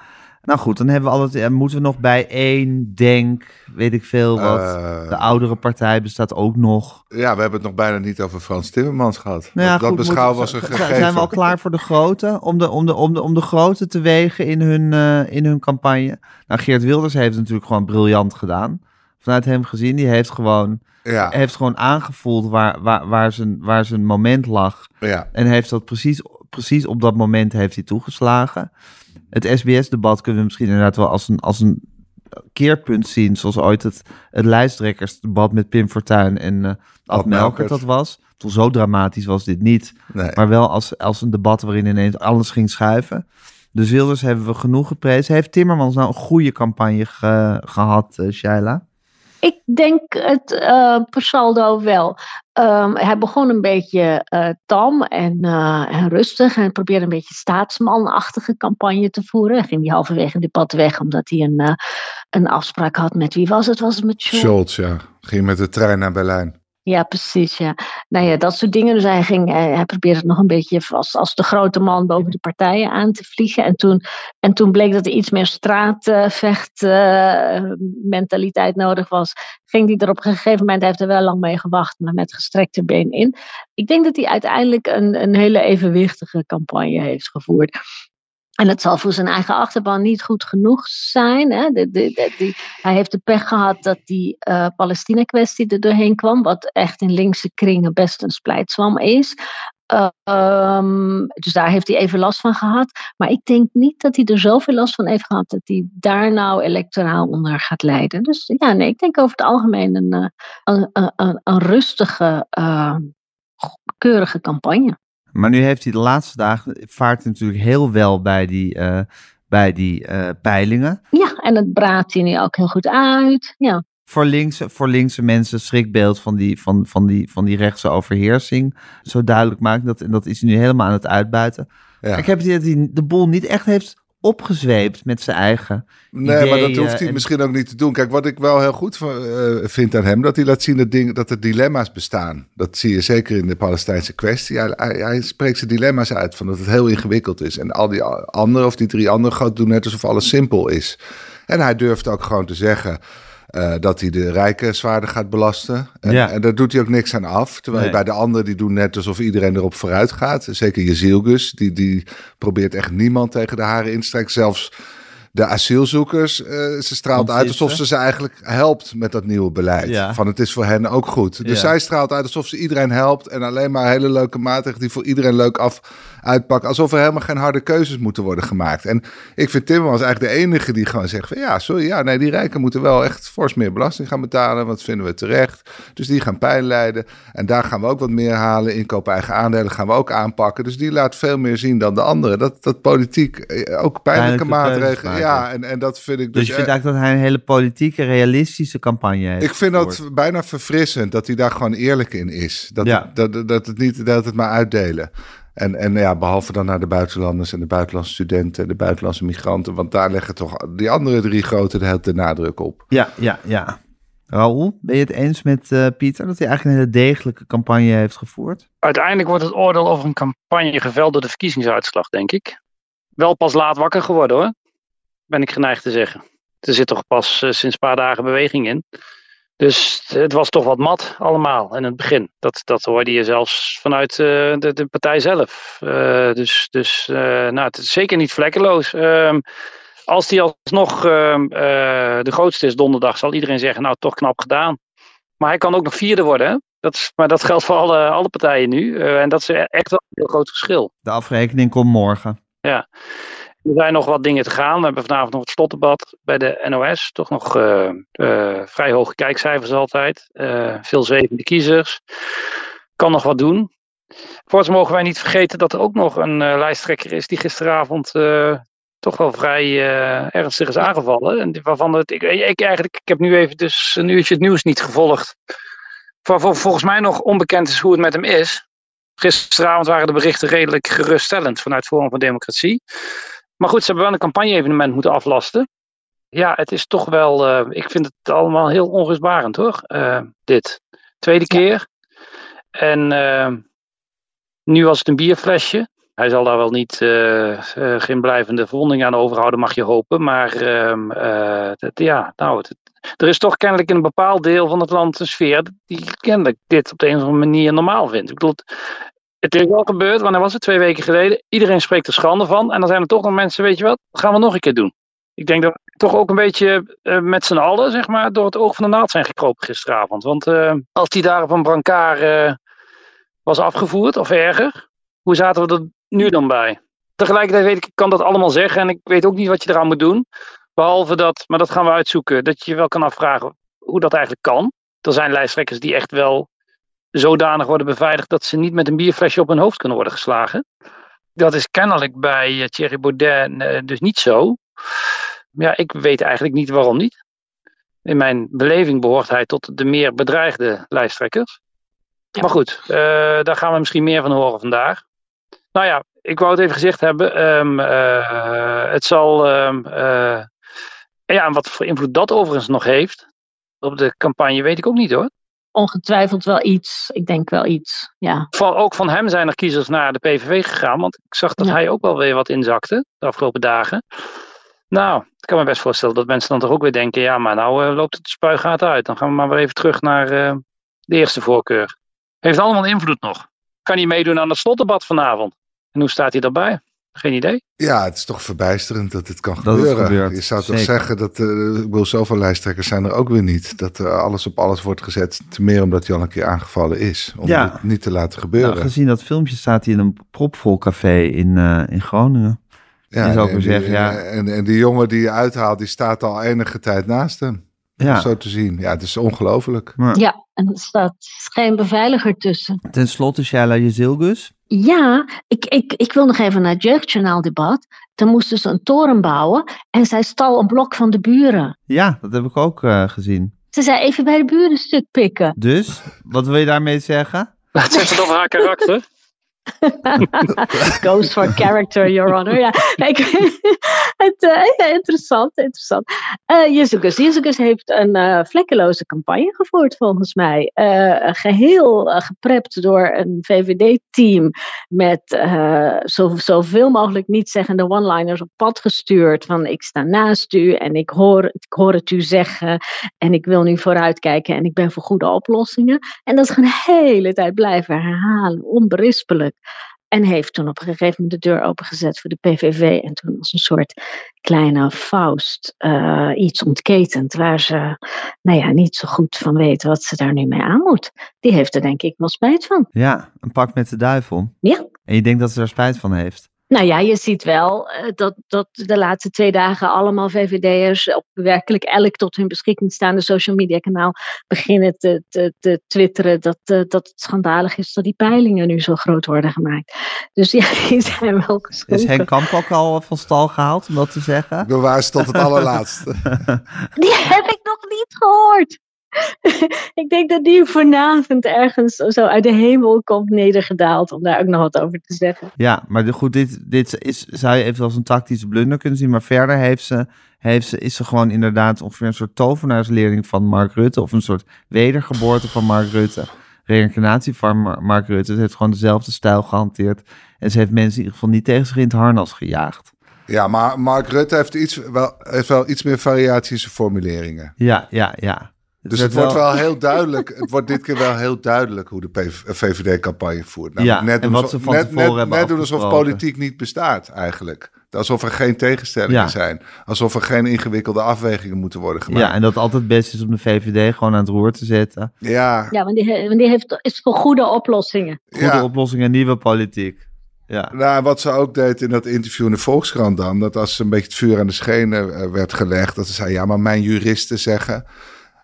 Nou goed, dan hebben we altijd, eh, moeten we nog bij één, denk, weet ik veel wat. Eh, de oudere partij bestaat ook nog. Ja, we hebben het nog bijna niet over Frans Timmermans gehad. Nou ja, dat goed, beschouwen was een gegeven. Zijn we al klaar voor de grote? Om de, om de, om de, om de grote te wegen in hun, eh, in hun campagne? Nou, Geert Wilders heeft het natuurlijk gewoon briljant gedaan. Vanuit hem gezien, die heeft gewoon, Ja, heeft gewoon aangevoeld waar, waar, waar, zijn, waar zijn moment lag. ja. En heeft dat precies, precies op dat moment heeft hij toegeslagen. Het SBS-debat kunnen we misschien inderdaad wel als een, als een keerpunt zien. Zoals ooit het, het lijsttrekkersdebat met Pim Fortuyn en eh Ad Ad Melkert dat was. Toen zo dramatisch was dit niet. Nee. Maar wel als, als een debat waarin ineens alles ging schuiven. Dus Wilders hebben we genoeg geprezen. Heeft Timmermans nou een goede campagne ge- gehad, eh Shaila? Ik denk het eh, per saldo wel. Ehm, hij begon een beetje eh, tam en, eh, en rustig en probeerde een beetje staatsmanachtige campagne te voeren. Hij ging die halverwege het debat weg omdat hij een, eh, een afspraak had met wie was het? Was het met Scholz? Scholz, ja. Ging met de trein naar Berlijn. Ja, precies. Ja. nou ja, dat soort dingen. Dus hij, ging, hij probeerde het nog een beetje als, als de grote man boven de partijen aan te vliegen. En toen, en toen bleek dat er iets meer straatvechtmentaliteit uh, nodig was. Ging hij er op een gegeven moment, hij heeft er wel lang mee gewacht, maar met gestrekte been in. Ik denk dat hij uiteindelijk een, een hele evenwichtige campagne heeft gevoerd. En het zal voor zijn eigen achterban niet goed genoeg zijn. Hè? De, de, hij heeft de pech gehad dat die uh, Palestina-kwestie er doorheen kwam, wat echt in linkse kringen best een splijtswam is. Um, dus daar heeft hij even last van gehad. Maar ik denk niet dat hij er zoveel last van heeft gehad dat hij daar nou electoraal onder gaat leiden. Dus ja, nee, ik denk over het algemeen een, uh, een, een, een rustige, keurige campagne. Maar nu heeft hij de laatste dagen, vaart natuurlijk heel wel bij die, uh, bij die uh, peilingen. Ja, en het braadt hij nu ook heel goed uit. Ja. Voor linkse, voor linkse mensen schrikbeeld van die, van, van, die, van die rechtse overheersing. Zo duidelijk maken. Dat, en dat is hij nu helemaal aan het uitbuiten. Ja. Ik heb het idee dat hij de boel niet echt heeft opgezweept met zijn eigen. Nee, maar dat hoeft hij misschien ook niet te doen. Kijk, wat ik wel heel goed uh, vind aan hem, dat hij laat zien dat, ding, dat er dilemma's bestaan. Dat zie je zeker in de Palestijnse kwestie. Hij, hij, hij, spreekt zijn dilemma's uit van dat het heel ingewikkeld is. En al die anderen, of die drie anderen, gaan doen net alsof alles simpel is. En hij durft ook gewoon te zeggen. Uh, dat hij de rijken zwaarder gaat belasten. En, ja. en daar doet hij ook niks aan af. Terwijl nee. bij de anderen, die doen net alsof iedereen erop vooruit gaat. Zeker Jezielgus, die, die probeert echt niemand tegen de haren in te strijken. Zelfs de asielzoekers, uh, ze straalt uit alsof ze ze eigenlijk helpt met dat nieuwe beleid. Ja. Van het is voor hen ook goed. Dus ja. zij straalt uit alsof ze iedereen helpt en alleen maar hele leuke maatregelen die voor iedereen leuk af uitpakken. Alsof er helemaal geen harde keuzes moeten worden gemaakt. En ik vind Timmermans eigenlijk de enige die gewoon zegt van ja, sorry, ja, nee, die rijken moeten wel echt fors meer belasting gaan betalen, want vinden we terecht. Dus die gaan pijn leiden en daar gaan we ook wat meer halen. Inkoop eigen aandelen gaan we ook aanpakken. Dus die laat veel meer zien dan de anderen. Dat, dat politiek eh, ook pijnlijke maatregelen. Ja, en, en dat vind ik dus. Dus je vindt eigenlijk dat hij een hele politieke, realistische campagne heeft. Ik vind dat bijna verfrissend dat hij daar gewoon eerlijk in is. Dat, ja. dat, dat, dat het niet dat het maar uitdelen. En, en ja, behalve dan naar de buitenlanders en de buitenlandse studenten en de buitenlandse migranten. Want daar leggen toch die andere drie grote de, de nadruk op. Ja, ja, ja. Raoul, ben je het eens met uh, Pieter dat hij eigenlijk een hele degelijke campagne heeft gevoerd? Uiteindelijk wordt het oordeel over een campagne geveld door de verkiezingsuitslag, denk ik. Wel pas laat wakker geworden hoor, ben ik geneigd te zeggen. Er zit toch pas uh, sinds een paar dagen beweging in. Dus het was toch wat mat allemaal in het begin. Dat, dat hoorde je zelfs vanuit uh, de, de partij zelf. Uh, dus dus uh, nou, het is zeker niet vlekkeloos. Ehm, als die alsnog ehm, de grootste is donderdag, zal iedereen zeggen, nou toch knap gedaan. Maar hij kan ook nog vierde worden. Hè? Dat is, maar dat geldt voor alle, alle partijen nu. en dat is echt wel een heel groot verschil. De afrekening komt morgen. Ja. Er zijn nog wat dingen te gaan. We hebben vanavond nog het slotdebat bij de NOS. Toch nog uh, uh, vrij hoge kijkcijfers altijd. Uh, veel zwevende kiezers. Kan nog wat doen. Voorts mogen wij niet vergeten dat er ook nog een lijsttrekker is die gisteravond toch wel vrij ernstig is aangevallen. En waarvan het, ik, ik, eigenlijk, ik heb nu even dus een uurtje het nieuws niet gevolgd. Waarvoor volgens mij nog onbekend is hoe het met hem is. Gisteravond waren de berichten redelijk geruststellend vanuit Forum van Democratie. Maar goed, ze hebben wel een campagne-evenement moeten aflasten. Ja, het is toch wel, uh, ik vind het allemaal heel onrustbarend hoor, uh, dit. Tweede keer. En uh, nu was het een bierflesje. Hij zal daar wel niet geen blijvende verwonding aan overhouden, mag je hopen. Maar ehm, ja, nou, het, er is toch kennelijk in een bepaald deel van het land een sfeer die kennelijk dit op de een of andere manier normaal vindt. Ik bedoel, het is wel gebeurd, wanneer was het? Twee weken geleden. Iedereen spreekt er schande van. En dan zijn er toch nog mensen, weet je wat, dat gaan we nog een keer doen. Ik denk dat we toch ook een beetje uh, met z'n allen, zeg maar, door het oog van de naald zijn gekropen gisteravond. Want uh, als die daar op een brancard uh, was afgevoerd, of erger, hoe zaten we er nu dan bij? Tegelijkertijd weet ik, ik kan dat allemaal zeggen en ik weet ook niet wat je eraan moet doen. Behalve dat, maar dat gaan we uitzoeken, dat je je wel kan afvragen hoe dat eigenlijk kan. Er zijn lijsttrekkers die echt wel zodanig worden beveiligd dat ze niet met een bierflesje op hun hoofd kunnen worden geslagen. Dat is kennelijk bij eh, Thierry Baudet eh, dus niet zo. Ja, ik weet eigenlijk niet waarom niet. In mijn beleving behoort hij tot de meer bedreigde lijsttrekkers. Ja. Maar goed, uh, daar gaan we misschien meer van horen vandaag. Nou ja, ik wou het even gezegd hebben. Um, uh, het zal. Um, uh, ja, en wat voor invloed dat overigens nog heeft op de campagne, weet ik ook niet hoor. Ongetwijfeld wel iets. Ik denk wel iets, ja. Van, ook van hem zijn er kiezers naar de PVV gegaan. Want ik zag dat Ja. hij ook wel weer wat inzakte de afgelopen dagen. Nou, ik kan me best voorstellen dat mensen dan toch ook weer denken... ja, maar nou eh, loopt het de spuigaten uit. Dan gaan we maar weer even terug naar eh, de eerste voorkeur. Heeft allemaal invloed nog. Kan hij meedoen aan het slotdebat vanavond? En hoe staat hij daarbij? Geen idee. Ja, het is toch verbijsterend dat dit kan Dat gebeuren. Je zou toch zeker. zeggen dat, eh ik wil zoveel lijsttrekkers zijn er ook weer niet. Dat er alles op alles wordt gezet. Te meer omdat hij al een keer aangevallen is. Om Ja. het niet te laten gebeuren. Nou, gezien dat filmpje staat hij in een propvol café in, eh, in Groningen. ja, en weer die- zeggen, ja. En, en die jongen die je uithaalt, die staat al enige tijd naast hem. Ja, Zo te zien. Ja, het is ongelooflijk. maar Ja, en er staat geen beveiliger tussen. ten slotte Shaila Jezilgus. Ja, ik, ik, ik wil nog even naar het jeugdjournaaldebat. Toen moesten ze een toren bouwen en zij stal een blok van de buren. Ja, dat heb ik ook eh, gezien. Ze zei even bij de buren een stuk pikken. Dus, wat wil je daarmee zeggen? Het zegt het over haar karakter. <laughs> Goes for character, your honor. Ja, <laughs> het, eh, ja, interessant, interessant. Eh Jezus, heeft een eh, vlekkeloze campagne gevoerd, volgens mij. Eh, geheel eh, geprept door een VVD-team met zo, zoveel mogelijk niet-zeggende one-liners op pad gestuurd. Van ik sta naast u en ik hoor, ik hoor het u zeggen en ik wil nu vooruitkijken en ik ben voor goede oplossingen. En dat is de hele tijd blijven herhalen, onberispelijk. En heeft toen op een gegeven moment de deur opengezet voor de PVV. En toen als een soort kleine faust eh, iets ontketend. Waar ze nou ja, niet zo goed van weten wat ze daar nu mee aan moet. Die heeft er denk ik wel spijt van. Ja, een pak met de duivel. Ja. En je denkt dat ze er spijt van heeft. Nou ja, je ziet wel eh, dat, dat de laatste twee dagen allemaal VVD'ers op werkelijk elk tot hun beschikking staande social media kanaal beginnen te, te, te twitteren dat, eh, dat het schandalig is dat die peilingen nu zo groot worden gemaakt. Dus ja, <laughs> die zijn wel Is geschrokken. Henk Kamp ook al van stal gehaald, om dat te zeggen? Bewaar ze tot het <laughs> allerlaatste. Die heb ik nog niet gehoord. <laughs> ik denk dat die vanavond ergens zo uit de hemel komt nedergedaald om daar ook nog wat over te zeggen. Ja, maar goed, dit, dit is, zou je even als een tactische blunder kunnen zien. Maar verder heeft ze, heeft ze, is ze gewoon inderdaad ongeveer een soort tovenaarsleerling van Mark Rutte. Of een soort wedergeboorte van Mark Rutte. Reïncarnatie van Mar- Mark Rutte. Ze heeft gewoon dezelfde stijl gehanteerd. En ze heeft mensen in ieder geval niet tegen zich in het harnas gejaagd. Ja, maar Mark Rutte heeft, iets, wel, heeft wel iets meer variatie in zijn formuleringen. Ja, ja, ja. Dus het wordt wel heel duidelijk. Het wordt dit keer wel heel duidelijk hoe de VVD-campagne voert. Ja, en doen wat alsof- ze van net, tevoren net, hebben net doen alsof politiek niet bestaat eigenlijk. Alsof er geen tegenstellingen Ja. zijn. Alsof er geen ingewikkelde afwegingen moeten worden gemaakt. Ja, en dat het altijd best is om de VVD gewoon aan het roer te zetten. ja, Ja, want die, want die heeft, is voor goede oplossingen. Goede ja. oplossingen, nieuwe politiek. Ja. Nou, wat ze ook deed in dat interview in de Volkskrant dan, dat als een beetje het vuur aan de schenen eh, werd gelegd, dat ze zei, ja, maar mijn juristen zeggen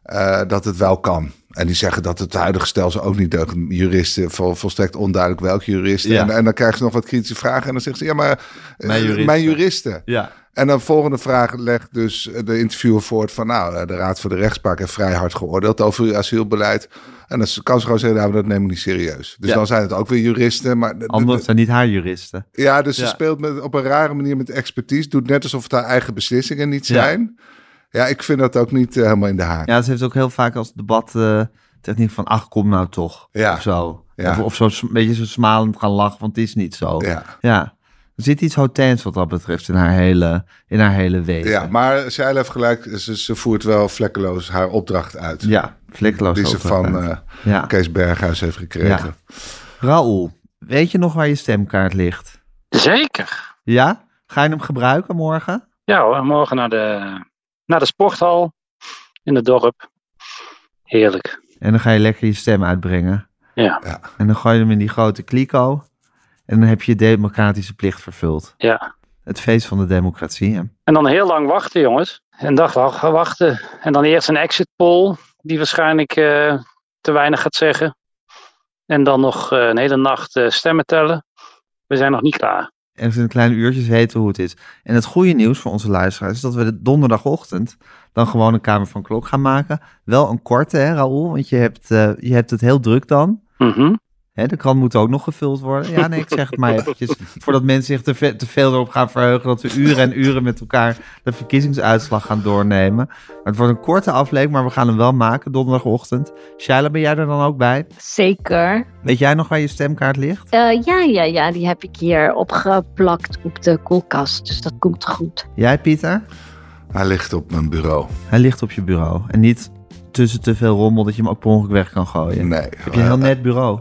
eh, dat het wel kan. En die zeggen dat het huidige stelsel ook niet deugt. Juristen, vol, volstrekt onduidelijk welke juristen. Ja. En, en dan krijgen ze nog wat kritische vragen en dan zeggen ze, ja, maar eh, Mijn juristen. mijn juristen. Ja. En dan volgende vraag legt dus de interviewer voort van... nou, de Raad voor de Rechtspraak heeft vrij hard geoordeeld over uw asielbeleid. En dan kan ze gewoon zeggen, nou, dat nemen we niet serieus. Dus Ja. dan zijn het ook weer juristen. Maar de- de- Anderen zijn niet haar juristen. ja, dus Ja. ze speelt met, op een rare manier met expertise. Doet net alsof het haar eigen beslissingen niet zijn. Ja, ik vind dat ook niet eh, helemaal in de haak. Ja, ze heeft ook heel vaak als debat eh, techniek van... ach, kom nou toch. Ja. Of zo. Ja. Of, of zo een beetje zo smalend gaan lachen, want het is niet zo. Ja. Ja. Er zit iets hotels wat dat betreft in haar hele, in haar hele wezen. ja, maar zij heeft gelijk. Ze, ze voert wel vlekkeloos haar opdracht uit. Ja, vlekkeloos die ze van eh, ja. Kees Berghuis heeft gekregen. Raoul, weet je nog waar je stemkaart ligt? Zeker. Ja? Ga je hem gebruiken morgen? Ja hoor, morgen naar de, naar de sporthal in het dorp. Heerlijk. En dan ga je lekker je stem uitbrengen. Ja. Ja. En dan gooi je hem in die grote kliko. En dan heb je je democratische plicht vervuld. Ja. Het feest van de democratie. hè? En dan heel lang wachten, jongens. Een dag wa- wachten. En dan eerst een exit poll, die waarschijnlijk eh, te weinig gaat zeggen. En dan nog eh, een hele nacht eh, stemmen tellen. We zijn nog niet klaar. En in kleine uurtjes weten hoe het is. En het goede nieuws voor onze luisteraars is dat we de donderdagochtend dan gewoon een Kamer van Klok gaan maken. Wel een korte, hè, Raoul? Want je hebt, eh, je hebt het heel druk dan. Mhm. Hè, de krant moet ook nog gevuld worden. Ja, nee, ik zeg het maar eventjes. Voordat mensen zich te, ve- te veel erop gaan verheugen dat we uren en uren met elkaar de verkiezingsuitslag gaan doornemen. Maar het wordt een korte aflevering, maar we gaan hem wel maken donderdagochtend. Shaila, ben jij er dan ook bij? Zeker. Weet jij nog waar je stemkaart ligt? Eh, ja, ja, ja, die heb ik hier opgeplakt op de koelkast. Dus dat komt goed. Jij, Pieter? Hij ligt op mijn bureau. Hij ligt op je bureau. En niet tussen te veel rommel dat je hem ook per ongeluk weg kan gooien. Nee. Heb je een heel net bureau?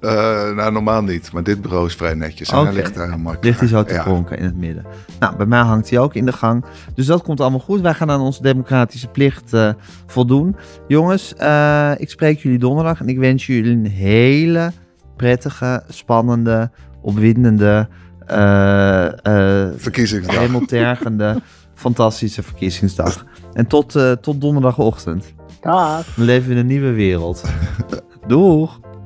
Eh, nou, normaal niet. Maar dit bureau is vrij netjes. En hij ligt daar heel makkelijk. Ligt hij zo te Ja. pronken in het midden. Nou, bij mij hangt hij ook in de gang. Dus dat komt allemaal goed. Wij gaan aan onze democratische plicht eh, voldoen. Jongens, eh, ik spreek jullie donderdag. En ik wens jullie een hele prettige, spannende, opwindende, eh eh Verkiezingsdag. hemeltergende, <laughs> fantastische verkiezingsdag. En tot, eh, tot donderdagochtend. Dag. Dan leven we in een nieuwe wereld. Doeg!